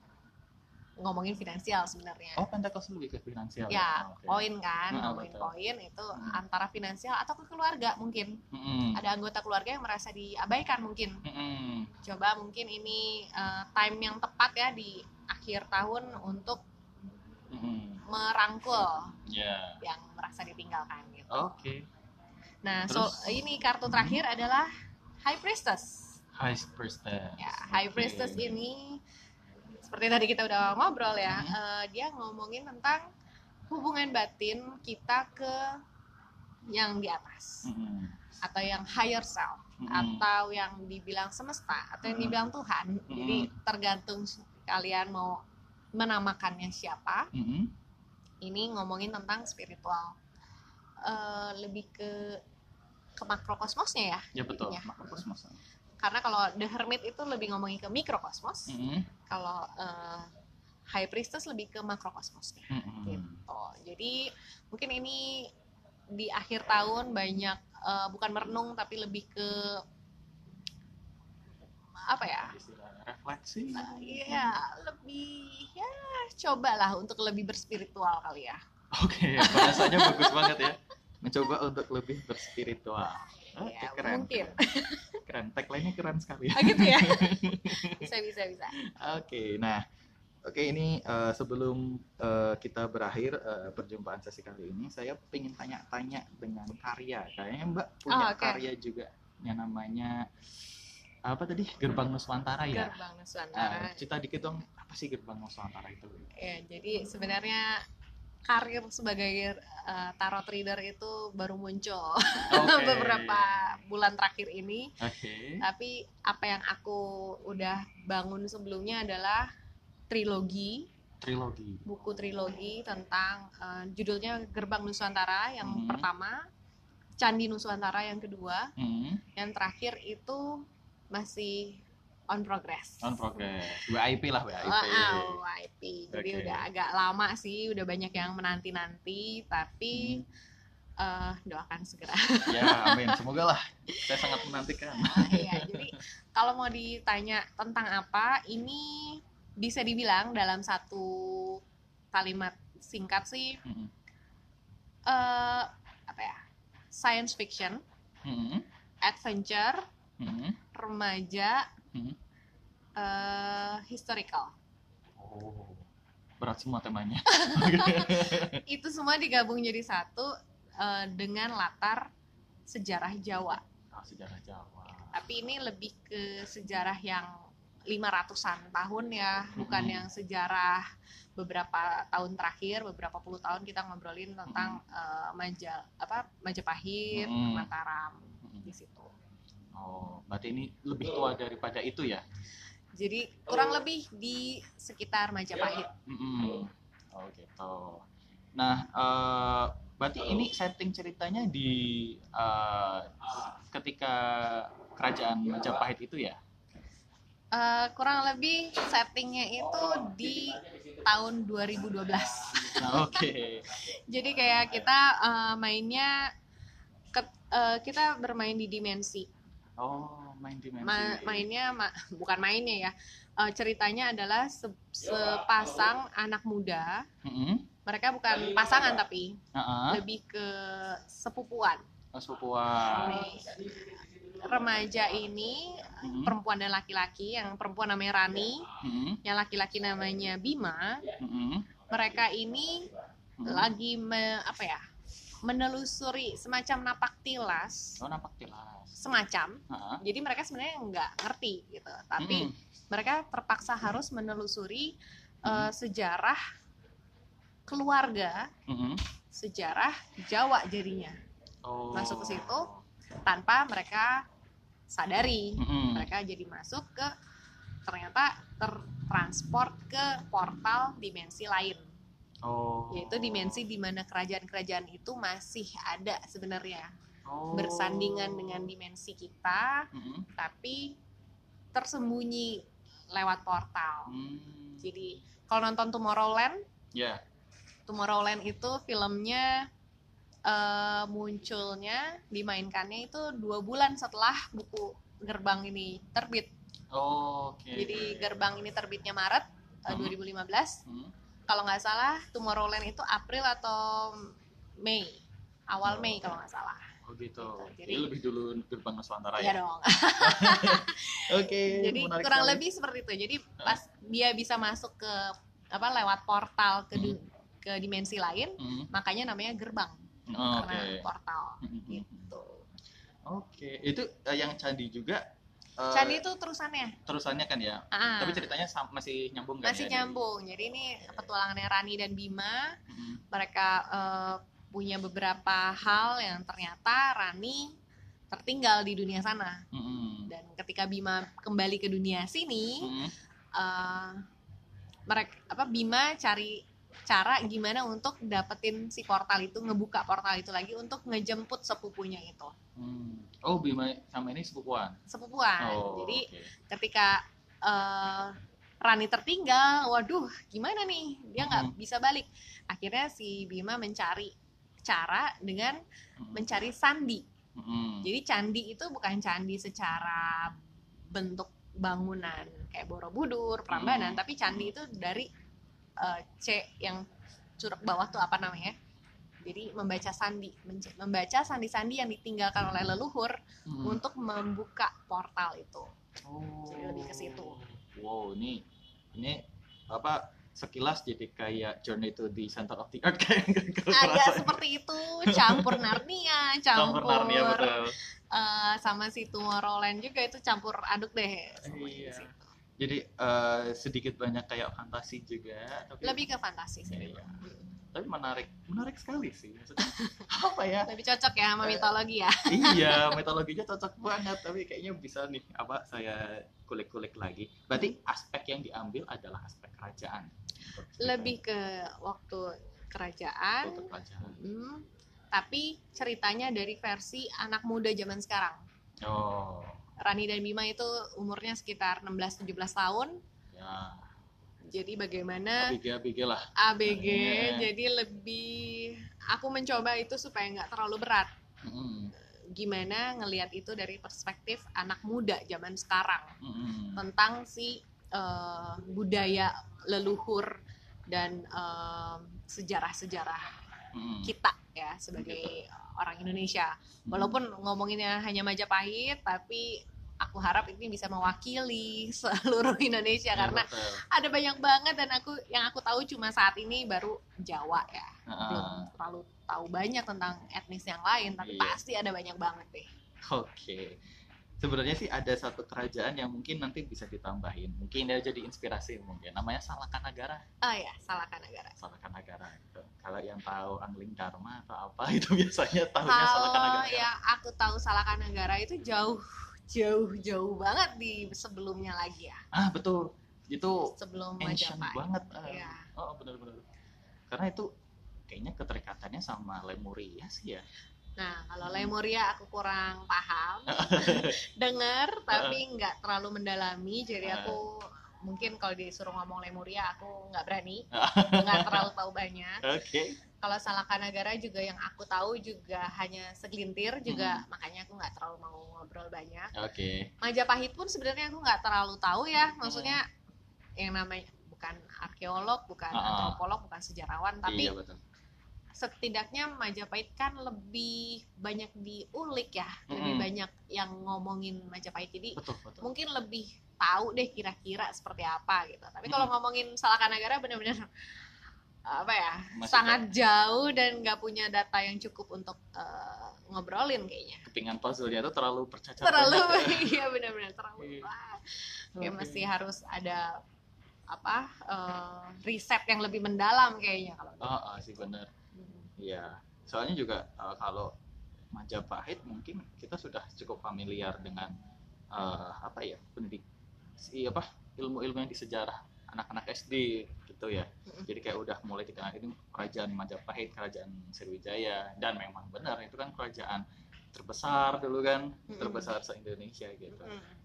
ngomongin finansial sebenarnya. Oh, Pentacle lebih ke finansial. ya, Oh, koin kan, Ah, ngomongin betul. koin itu Hmm. antara finansial atau ke keluarga mungkin. Mm-mm. Ada anggota keluarga yang merasa diabaikan mungkin. Mm-mm. Coba mungkin ini eh, time yang tepat ya di akhir tahun untuk Mm-mm. merangkul Ya. yang merasa ditinggalkan gitu. Oke. Nah, Terus? so ini kartu terakhir adalah High Priestess. High priestess. Ya, High Oke. Priestess ini seperti tadi kita udah ngobrol ya, Hmm. eh, dia ngomongin tentang hubungan batin kita ke yang di atas Mm-mm. atau yang higher self Mm-mm. atau yang dibilang semesta atau yang Hmm. dibilang Tuhan. Jadi tergantung kalian mau menamakannya siapa. Mm-mm. Ini ngomongin tentang spiritual. Eh, lebih ke ke makrokosmosnya ya. Ya betul. intinya. Makrokosmos. Karena kalau The Hermit itu lebih ngomongin ke mikrokosmos. Mm-mm. kalau eh, High Priestess lebih ke makrokosmosnya Mm-mm. gitu. Jadi mungkin ini di akhir tahun banyak eh, bukan merenung tapi lebih ke apa ya? Refleksi. Iya, lebih ya cobalah untuk lebih berspiritual kali ya. Oke, bahasanya bagus banget ya. Mencoba untuk lebih berspiritual. Oke, Ya, keren. mungkin. Keren. Tagline-nya keren sekali. Ah, gitu ya. bisa bisa bisa. Oke, nah, oke ini eh, sebelum eh, kita berakhir eh, perjumpaan sesi kali ini, saya ingin tanya-tanya dengan karya. Kayaknya Mbak punya Oh, oke. karya juga yang namanya apa tadi Gerbang Nuswantara ya? Gerbang Nusantara. cerita dikit dong apa sih Gerbang Nuswantara itu? Ya, jadi sebenarnya karir sebagai eh, tarot reader itu baru muncul Oke. beberapa bulan terakhir ini. Oke. Tapi apa yang aku udah bangun sebelumnya adalah trilogi, Trilogi. buku trilogi tentang eh, judulnya Gerbang Nusantara yang Mhm. pertama, Candi Nusantara yang kedua, Hmm, yang terakhir itu masih on progress. on progress. WIP lah WIP. Wow, IP. Jadi Oke. udah agak lama sih, udah banyak yang menanti-nanti, tapi Hmm. eh, doakan segera. Ya, amin. Semoga lah. Saya sangat menantikan. Iya, jadi kalau mau ditanya tentang apa, ini bisa dibilang dalam satu kalimat singkat sih Hmm, eh apa ya? Science fiction, hmm, adventure, hmm, remaja, hmm. eh historical. Oh, berat semua temanya. Itu semua digabung jadi satu eh, dengan latar sejarah Jawa. Oh, sejarah Jawa. Tapi ini lebih ke sejarah yang 500-an tahun ya, bukan Mm-mm. yang sejarah beberapa tahun terakhir, beberapa puluh tahun kita ngobrolin tentang eh, Maja apa Majapahit, Mm-mm. Mataram Hmm. di situ. Oh, berarti ini lebih tua daripada itu ya? Jadi kurang lebih di sekitar Majapahit. Mm-mm. Oh gitu. Nah, eh, berarti ini setting ceritanya di eh, ketika kerajaan Majapahit itu ya? Eh, kurang lebih settingnya itu di tahun 2012. Nah, Oke. Jadi kayak kita eh, mainnya ke- eh, kita bermain di dimensi. Oh, main dimensi. Ma- mainnya ma- bukan mainnya ya. Eh, ceritanya adalah se- sepasang anak muda. Mm-mm. Mereka bukan pasangan tapi Uh-uh. lebih ke sepupuan. Oh, sepupuan. Remaja ini Mm-mm. perempuan dan laki-laki. Yang perempuan namanya Rani, Mm-mm. yang laki-laki namanya Bima. Mm-mm. Mereka ini Mm-mm. lagi me- apa ya? Menelusuri semacam napak tilas, Oh, nampak jelas. semacam. Uh-uh. Jadi mereka sebenarnya nggak ngerti gitu, tapi Mm-mm. mereka terpaksa harus menelusuri eh, sejarah keluarga, Mm-mm. sejarah Jawa jadinya, Oh. Masuk ke situ. tanpa mereka sadari. Mm-mm. Mereka jadi masuk ke ternyata tertransport ke portal dimensi lain, Oh. yaitu dimensi di mana kerajaan-kerajaan itu masih ada sebenarnya Oh. bersandingan dengan dimensi kita, Mm-mm. tapi tersembunyi lewat portal. Hmm. Jadi kalau nonton Tomorrowland, Ya. Tomorrowland itu filmnya eh, munculnya dimainkannya itu dua bulan setelah buku Gerbang ini terbit. Oke. Jadi Gerbang ini terbitnya Maret, eh, Hmm. 2015 Hmm. Kalau nggak salah Tomorrowland itu April atau Mei awal Mei kalau nggak salah Oh gitu. Gitu, Jadi, jadi- lebih dulu gerbang Nusantara Iya ya. dong Oke. jadi menarik kurang sekali. lebih seperti itu jadi pas dia bisa masuk ke apa lewat portal ke Hmm. ke dimensi lain Hmm. makanya namanya gerbang Oh, karena Oke. portal Hmm. gitu Oke, itu eh, yang candi juga. Eh, Candi itu terusannya terusannya kan ya. Ah, Tapi ceritanya masih nyambung kan masih ya? nyambung jadi ini petualangannya Rani dan Bima Hmm. mereka eh, punya beberapa hal yang ternyata Rani tertinggal di dunia sana Hmm. dan ketika Bima kembali ke dunia sini Hmm. eh mereka apa Bima cari cara gimana untuk dapetin si portal itu ngebuka portal itu lagi untuk ngejemput sepupunya itu Hmm. Oh, Bima sama ini sepupuan. sepupuan Oh, jadi oke. ketika eh, Rani tertinggal waduh gimana nih dia nggak Hmm. bisa balik akhirnya si Bima mencari cara dengan Hmm. mencari sandi Hmm. jadi candi itu bukan candi secara bentuk bangunan kayak Borobudur, Prambanan, Hmm. tapi candi itu dari eh, C yang curug bawah tuh apa namanya? Jadi membaca sandi, membaca sandi-sandi yang ditinggalkan oleh leluhur Hmm. untuk membuka portal itu. Oh. Jadi lebih ke situ. Wow, ini ini apa sekilas jadi kayak journey to the center of the earth kayak kalau Agak seperti itu, campur Narnia, campur campur, Narnia betul. eh, sama si Tomorrowland juga itu campur aduk deh. Iya. situ. Jadi eh, sedikit banyak kayak fantasi juga, tapi Lebih ke fantasi sih. Iya. tapi menarik, menarik sekali sih. Maksudnya apa ya? Lebih cocok ya sama Eh, mitologi ya. iya, metodologinya cocok banget, tapi kayaknya bisa nih apa saya kulik-kulik lagi. Berarti aspek yang diambil adalah aspek kerajaan. Lebih ke waktu kerajaan, Untuk kerajaan. hmm, tapi ceritanya dari versi anak muda zaman sekarang. Oh, Rani dan Bima itu umurnya sekitar 16-17 tahun. ya. Jadi bagaimana ABG-ABG lah. ABG, Iya. jadi lebih aku mencoba itu supaya nggak terlalu berat. Mm-mm. Gimana ngelihat itu dari perspektif anak muda zaman sekarang. Mm-mm. tentang si eh, budaya leluhur dan em, sejarah-sejarah Mm-mm. kita ya sebagai orang Indonesia. Walaupun ngomonginnya hanya Majapahit, tapi aku harap ini bisa mewakili seluruh Indonesia Iya, karena betul. ada banyak banget dan aku yang aku tahu cuma saat ini baru Jawa ya. Ah, Belum terlalu tahu banyak tentang etnis yang lain, tapi Iya. pasti ada banyak banget deh. Oke. Sebenarnya sih ada satu kerajaan yang mungkin nanti bisa ditambahin. Mungkin dia jadi inspirasi mungkin. Namanya Salakanagara. Oh ya, Salahkan Negara. Salakanagara. Gitu. Kalau yang tahu Angling Dharma atau apa itu biasanya tahunya Kalau Salakanagara. yang aku tahu Salahkan Negara itu jauh jauh jauh banget di sebelumnya lagi ya Ah betul. Itu sebelum ancient Majapahit. banget. Iya. Oh benar-benar. Karena itu kayaknya keterikatannya sama Lemuria sih ya. Nah kalau Lemuria aku kurang paham, dengar tapi nggak terlalu mendalami. Jadi aku mungkin kalau disuruh ngomong Lemuria aku nggak berani, nggak terlalu tahu banyak. Oke. Kalau Salaka Negara juga yang aku tahu juga hanya segelintir juga, makanya aku nggak terlalu mau ngobrol banyak. Oke. Majapahit pun sebenarnya aku nggak terlalu tahu ya, maksudnya yang namanya bukan arkeolog, bukan Ah. antropolog, bukan sejarawan, tapi Iya betul. Setidaknya Majapahit kan lebih banyak diulik ya, lebih Mm-mm. banyak yang ngomongin Majapahit. Jadi Betul betul. mungkin lebih tahu deh kira-kira seperti apa gitu. Tapi kalau ngomongin Salakanagara benar-benar apa ya Masih sangat jauh dan nggak punya data yang cukup untuk eh, ngobrolin kayaknya. Kepingan puzzle-nya itu terlalu bercacar Terlalu banyak. iya benar-benar terlalu. Iya. wah. Kayak Oke. masih harus ada apa eh, riset yang lebih mendalam kayaknya kalau. Ah, ah, sih benar. Iya, soalnya juga uh, kalau Majapahit mungkin kita sudah cukup familiar dengan uh, apa ya pendidik si apa ilmu-ilmu yang di sejarah anak-anak SD gitu ya. Jadi kayak udah mulai kita ini kerajaan Majapahit, kerajaan Sriwijaya dan memang benar itu kan kerajaan terbesar dulu kan, terbesar se Indonesia gitu.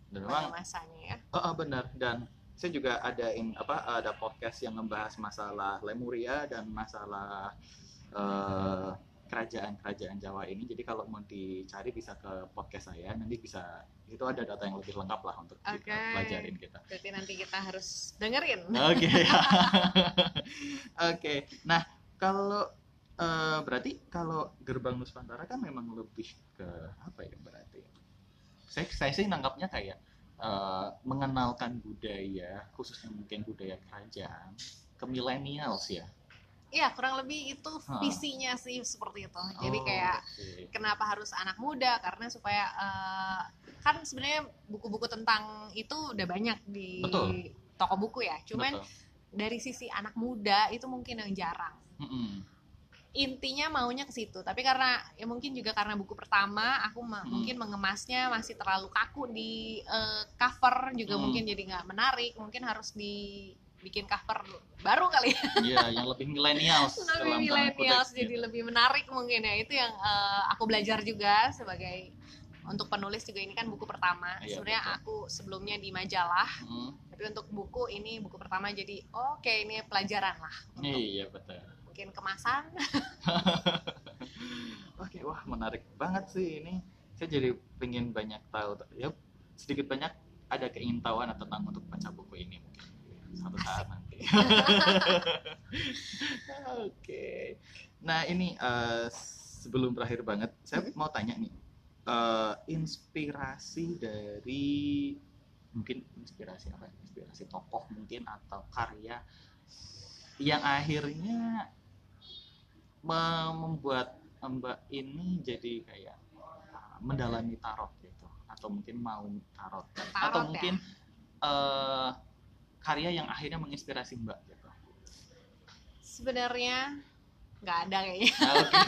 Dan memang masanya ya. Oh, oh, benar dan saya juga ada in, apa ada podcast yang membahas masalah Lemuria dan masalah eh, kerajaan-kerajaan Jawa ini. Jadi kalau mau dicari bisa ke podcast saya nanti bisa itu ada data yang lebih lengkap lah untuk kita Oke. pelajarin kita. Berarti nanti kita harus dengerin. Oke. Oke. Nah, kalau eh, berarti kalau gerbang Nusantara kan memang lebih ke apa ya berarti? Saya saya sih nangkapnya kayak eh, mengenalkan budaya, khususnya mungkin budaya kerajaan ke millennials ya. Iya, kurang lebih itu visinya sih seperti itu. Jadi Oh, kayak oke. kenapa harus anak muda? Karena supaya eh, kan sebenarnya buku-buku tentang itu udah banyak di Betul. toko buku ya. Cuman Betul. dari sisi anak muda itu mungkin yang jarang. Mm-mm. Intinya maunya ke situ. Tapi karena ya mungkin juga karena buku pertama aku Hmm. mungkin mengemasnya masih terlalu kaku di eh, cover juga Hmm. mungkin jadi nggak menarik. Mungkin harus dibikin cover baru kali ya. Iya, yang lebih millennials dalam lebih kutip, jadi gitu. lebih menarik mungkin ya itu yang eh, aku belajar juga sebagai untuk penulis juga ini kan buku pertama Iya, sebenarnya betul. aku sebelumnya di majalah Mm. tapi untuk buku ini buku pertama jadi oke ini pelajaran lah untuk Iya betul. mungkin kemasan Oke, wah menarik banget sih ini. Saya jadi pengen banyak tahu. Ya sedikit banyak ada keingintahuan tentang untuk baca buku ini satu saat nanti. Oke. Nah ini eh, sebelum berakhir banget, saya Mhm. mau tanya nih, eh, inspirasi dari mungkin inspirasi apa? ya? Inspirasi tokoh mungkin atau karya yang akhirnya me- membuat Mbak ini jadi kayak uh, mendalami tarot gitu atau mungkin mau tarot atau Tarot ya? mungkin eh, karya yang akhirnya menginspirasi Mbak gitu. sebenarnya nggak ada kayaknya Oke.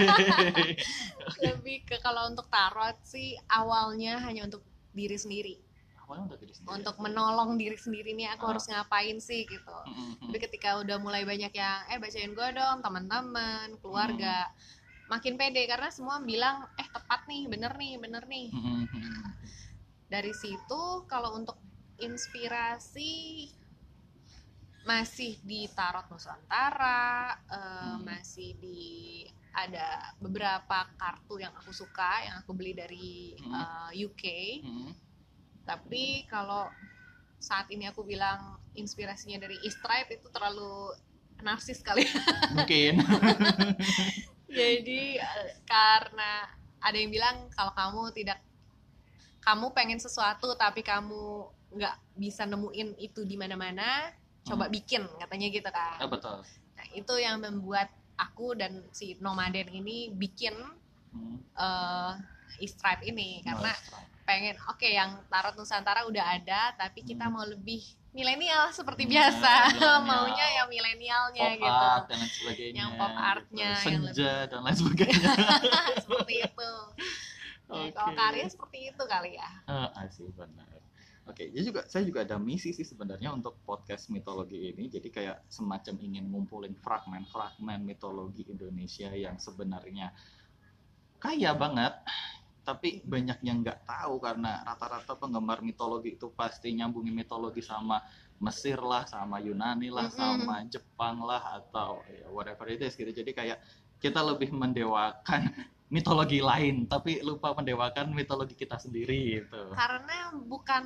lebih ke kalau untuk tarot sih awalnya hanya untuk diri sendiri Awalnya untuk diri sendiri. untuk menolong diri sendiri nih aku Ah. harus ngapain sih gitu Mm-mm. Tapi ketika udah mulai banyak yang eh bacain gue dong teman-teman, keluarga, makin pede karena semua bilang eh tepat nih, bener nih, bener nih. Mm-mm. Dari situ kalau untuk inspirasi masih di Tarot Nusantara, eh, Hmm. masih di ada beberapa kartu yang aku suka yang aku beli dari Hmm. eh, UK. Mm-mm. Tapi kalau saat ini aku bilang inspirasinya dari E-Stripe itu terlalu narsis kali. Mungkin. Jadi eh, karena ada yang bilang kalau kamu tidak kamu pengen sesuatu tapi kamu nggak bisa nemuin itu di mana-mana, coba Hmm. bikin katanya gitu kan. Ah, betul. Nah, itu yang membuat aku dan si nomaden ini bikin Mm. eh E-Stripe ini karena Nice try. pengen oke yang tarot Nusantara udah ada tapi kita Hmm. mau lebih milenial seperti Hmm, biasa maunya yang milenialnya pop gitu art dan lain sebagainya. Yang pop artnya, gitu. yang senja dan lain sebagainya. seperti itu Oke. kalau karya seperti itu kali ya Ah, I see, benar. Oke, jadi juga saya juga ada misi sih sebenarnya untuk podcast mitologi ini. Jadi kayak semacam ingin ngumpulin fragmen-fragmen mitologi Indonesia yang sebenarnya kaya banget, tapi banyak yang nggak tahu karena rata-rata penggemar mitologi itu pasti nyambungin mitologi sama Mesir lah, sama Yunani lah, Mm-mm. sama Jepang lah, atau ya, whatever it is gitu. Jadi kayak kita lebih mendewakan mitologi lain, tapi lupa mendewakan mitologi kita sendiri gitu. karena bukan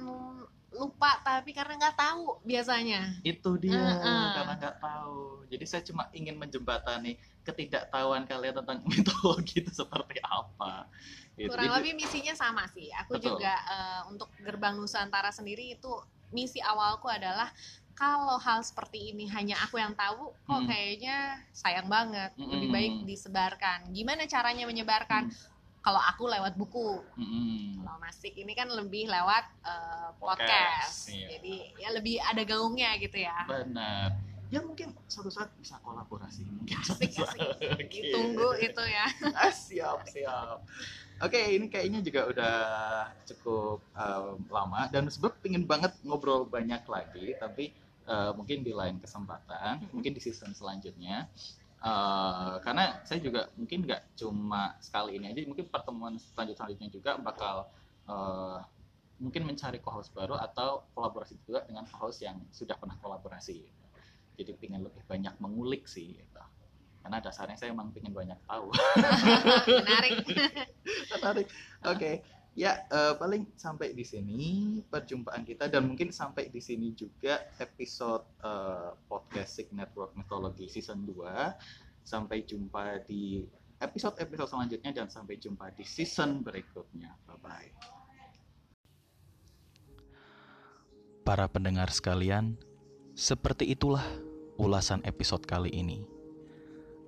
lupa tapi karena nggak tahu biasanya Itu dia Heeh. karena nggak tahu. Jadi saya cuma ingin menjembatani ketidaktahuan kalian tentang mitologi itu seperti apa. Gitu. kurang Jadi- lebih misinya sama sih aku Betul. juga eh, untuk gerbang Nusantara sendiri itu misi awalku adalah kalau hal seperti ini hanya aku yang tahu kok Hmm. kayaknya sayang banget lebih Mm-mm. baik disebarkan gimana caranya menyebarkan Hmm. kalau aku lewat buku Mm-mm. kalau Masik ini kan lebih lewat eh, Podcast, podcast, iya. jadi ya lebih ada gaungnya gitu ya Benar. Ya mungkin suatu saat bisa kolaborasi mungkin. suatu asik saat. asik Oke. ditunggu itu ya Ah, siap siap oke ini kayaknya juga udah cukup um, lama dan sebab pingin banget ngobrol banyak lagi tapi uh, mungkin di lain kesempatan mungkin di season selanjutnya. Uh, karena saya juga mungkin nggak cuma sekali ini aja mungkin pertemuan selanjut selanjutnya juga bakal uh, mungkin mencari co-host baru atau kolaborasi juga dengan co-host yang sudah pernah kolaborasi. Gitu. jadi pengen lebih banyak mengulik sih gitu. karena dasarnya saya emang pengen banyak tahu. Menarik. Menarik. Oke ya uh, paling sampai di sini perjumpaan kita dan mungkin sampai di sini juga episode uh, podcast Sig Network Mythology season 2 sampai jumpa di episode-episode selanjutnya dan sampai jumpa di season berikutnya. Bye bye para pendengar sekalian seperti itulah ulasan episode kali ini.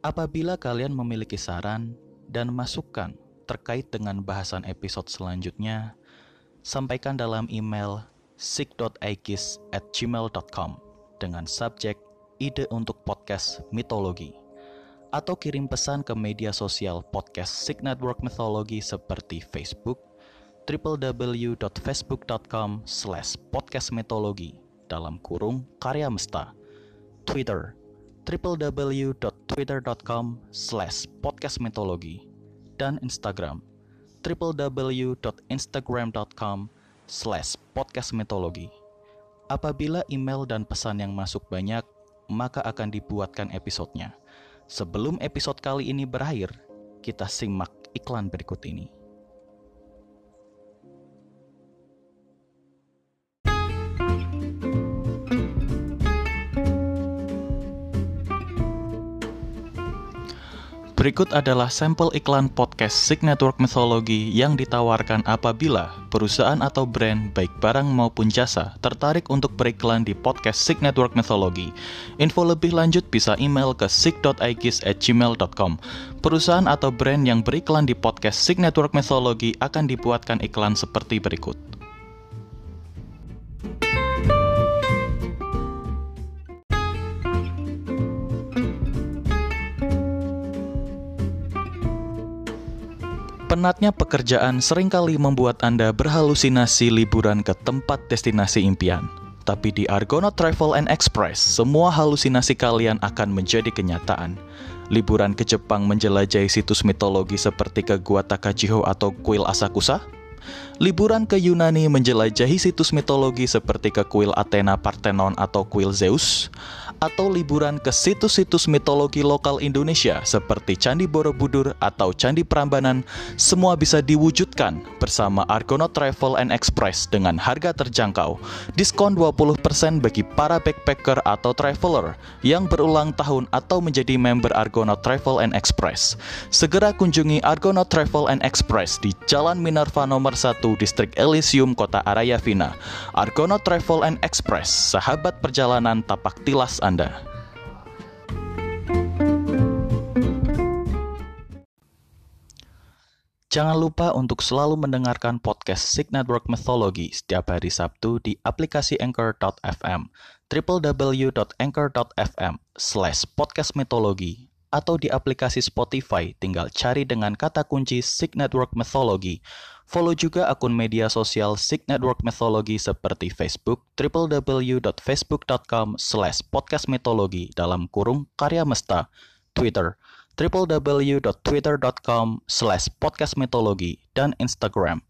Apabila kalian memiliki saran dan masukan terkait dengan bahasan episode selanjutnya, sampaikan dalam email sig.aikis at gmail.com dengan subjek ide untuk podcast mitologi atau kirim pesan ke media sosial podcast Sig Network Mythology seperti Facebook www.facebook.com slash podcastmitologi dalam kurung karya mesta. Twitter www.twitter.com slash podcastmitologi dan Instagram www.instagram.com slash podcastmetologi. Apabila email dan pesan yang masuk banyak, maka akan dibuatkan episodenya. Sebelum episode kali ini berakhir, kita simak iklan berikut ini. Berikut adalah sampel iklan podcast Sig Network Mythology yang ditawarkan apabila perusahaan atau brand baik barang maupun jasa tertarik untuk beriklan di podcast Sig Network Mythology. Info lebih lanjut bisa email ke sig.igis@gmail.com. Perusahaan atau brand yang beriklan di podcast Sig Network Mythology akan dibuatkan iklan seperti berikut. Penatnya pekerjaan sering kali membuat Anda berhalusinasi liburan ke tempat destinasi impian. Tapi di Argonaut Travel and Express, semua halusinasi kalian akan menjadi kenyataan. Liburan ke Jepang menjelajahi situs mitologi seperti ke Gua Takachiho atau Kuil Asakusa? Liburan ke Yunani menjelajahi situs mitologi seperti ke Kuil Athena Parthenon atau Kuil Zeus? Atau liburan ke situs-situs mitologi lokal Indonesia seperti Candi Borobudur atau Candi Prambanan, semua bisa diwujudkan bersama Argonaut Travel and Express dengan harga terjangkau. Diskon 20% bagi para backpacker atau traveler yang berulang tahun atau menjadi member Argonaut Travel and Express. Segera kunjungi Argonaut Travel and Express di Jalan Minerva nomor 1 Distrik Elysium, Kota Arayavina. Argonaut Travel and Express, sahabat perjalanan tapak tilas Anda. Anda. Jangan lupa untuk selalu mendengarkan podcast Sig Network Mythology setiap hari Sabtu di aplikasi Anchor.fm, www.anchor.fm slash podcast mitologi, atau di aplikasi Spotify tinggal cari dengan kata kunci Sig Network Mythology Follow juga akun media sosial Sig Network Mythology seperti Facebook www.facebook.com slash dalam kurung karya mesta, Twitter www.twitter.com slash dan Instagram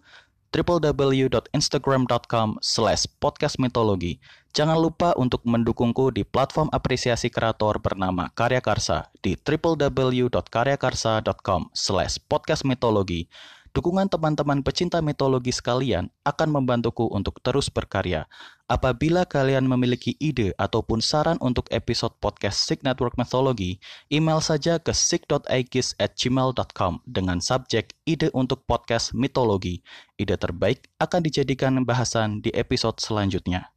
www.instagram.com slash podcastmetologi. Jangan lupa untuk mendukungku di platform apresiasi kreator bernama Karya Karsa di www.karyakarsa.com slash. Dukungan teman-teman pecinta mitologi sekalian akan membantuku untuk terus berkarya. Apabila kalian memiliki ide ataupun saran untuk episode podcast Sig Network Mythology, email saja ke sig.aikis@gmail.com dengan subjek ide untuk podcast mitologi. Ide terbaik akan dijadikan bahasan di episode selanjutnya.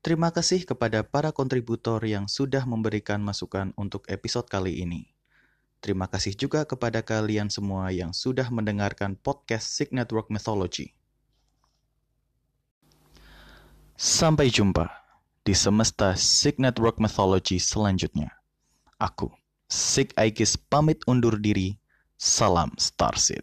Terima kasih kepada para kontributor yang sudah memberikan masukan untuk episode kali ini. Terima kasih juga kepada kalian semua yang sudah mendengarkan podcast Sig Network Mythology. Sampai jumpa di semesta Sig Network Mythology selanjutnya. Aku, Sig Aegis pamit undur diri. Salam Starseed.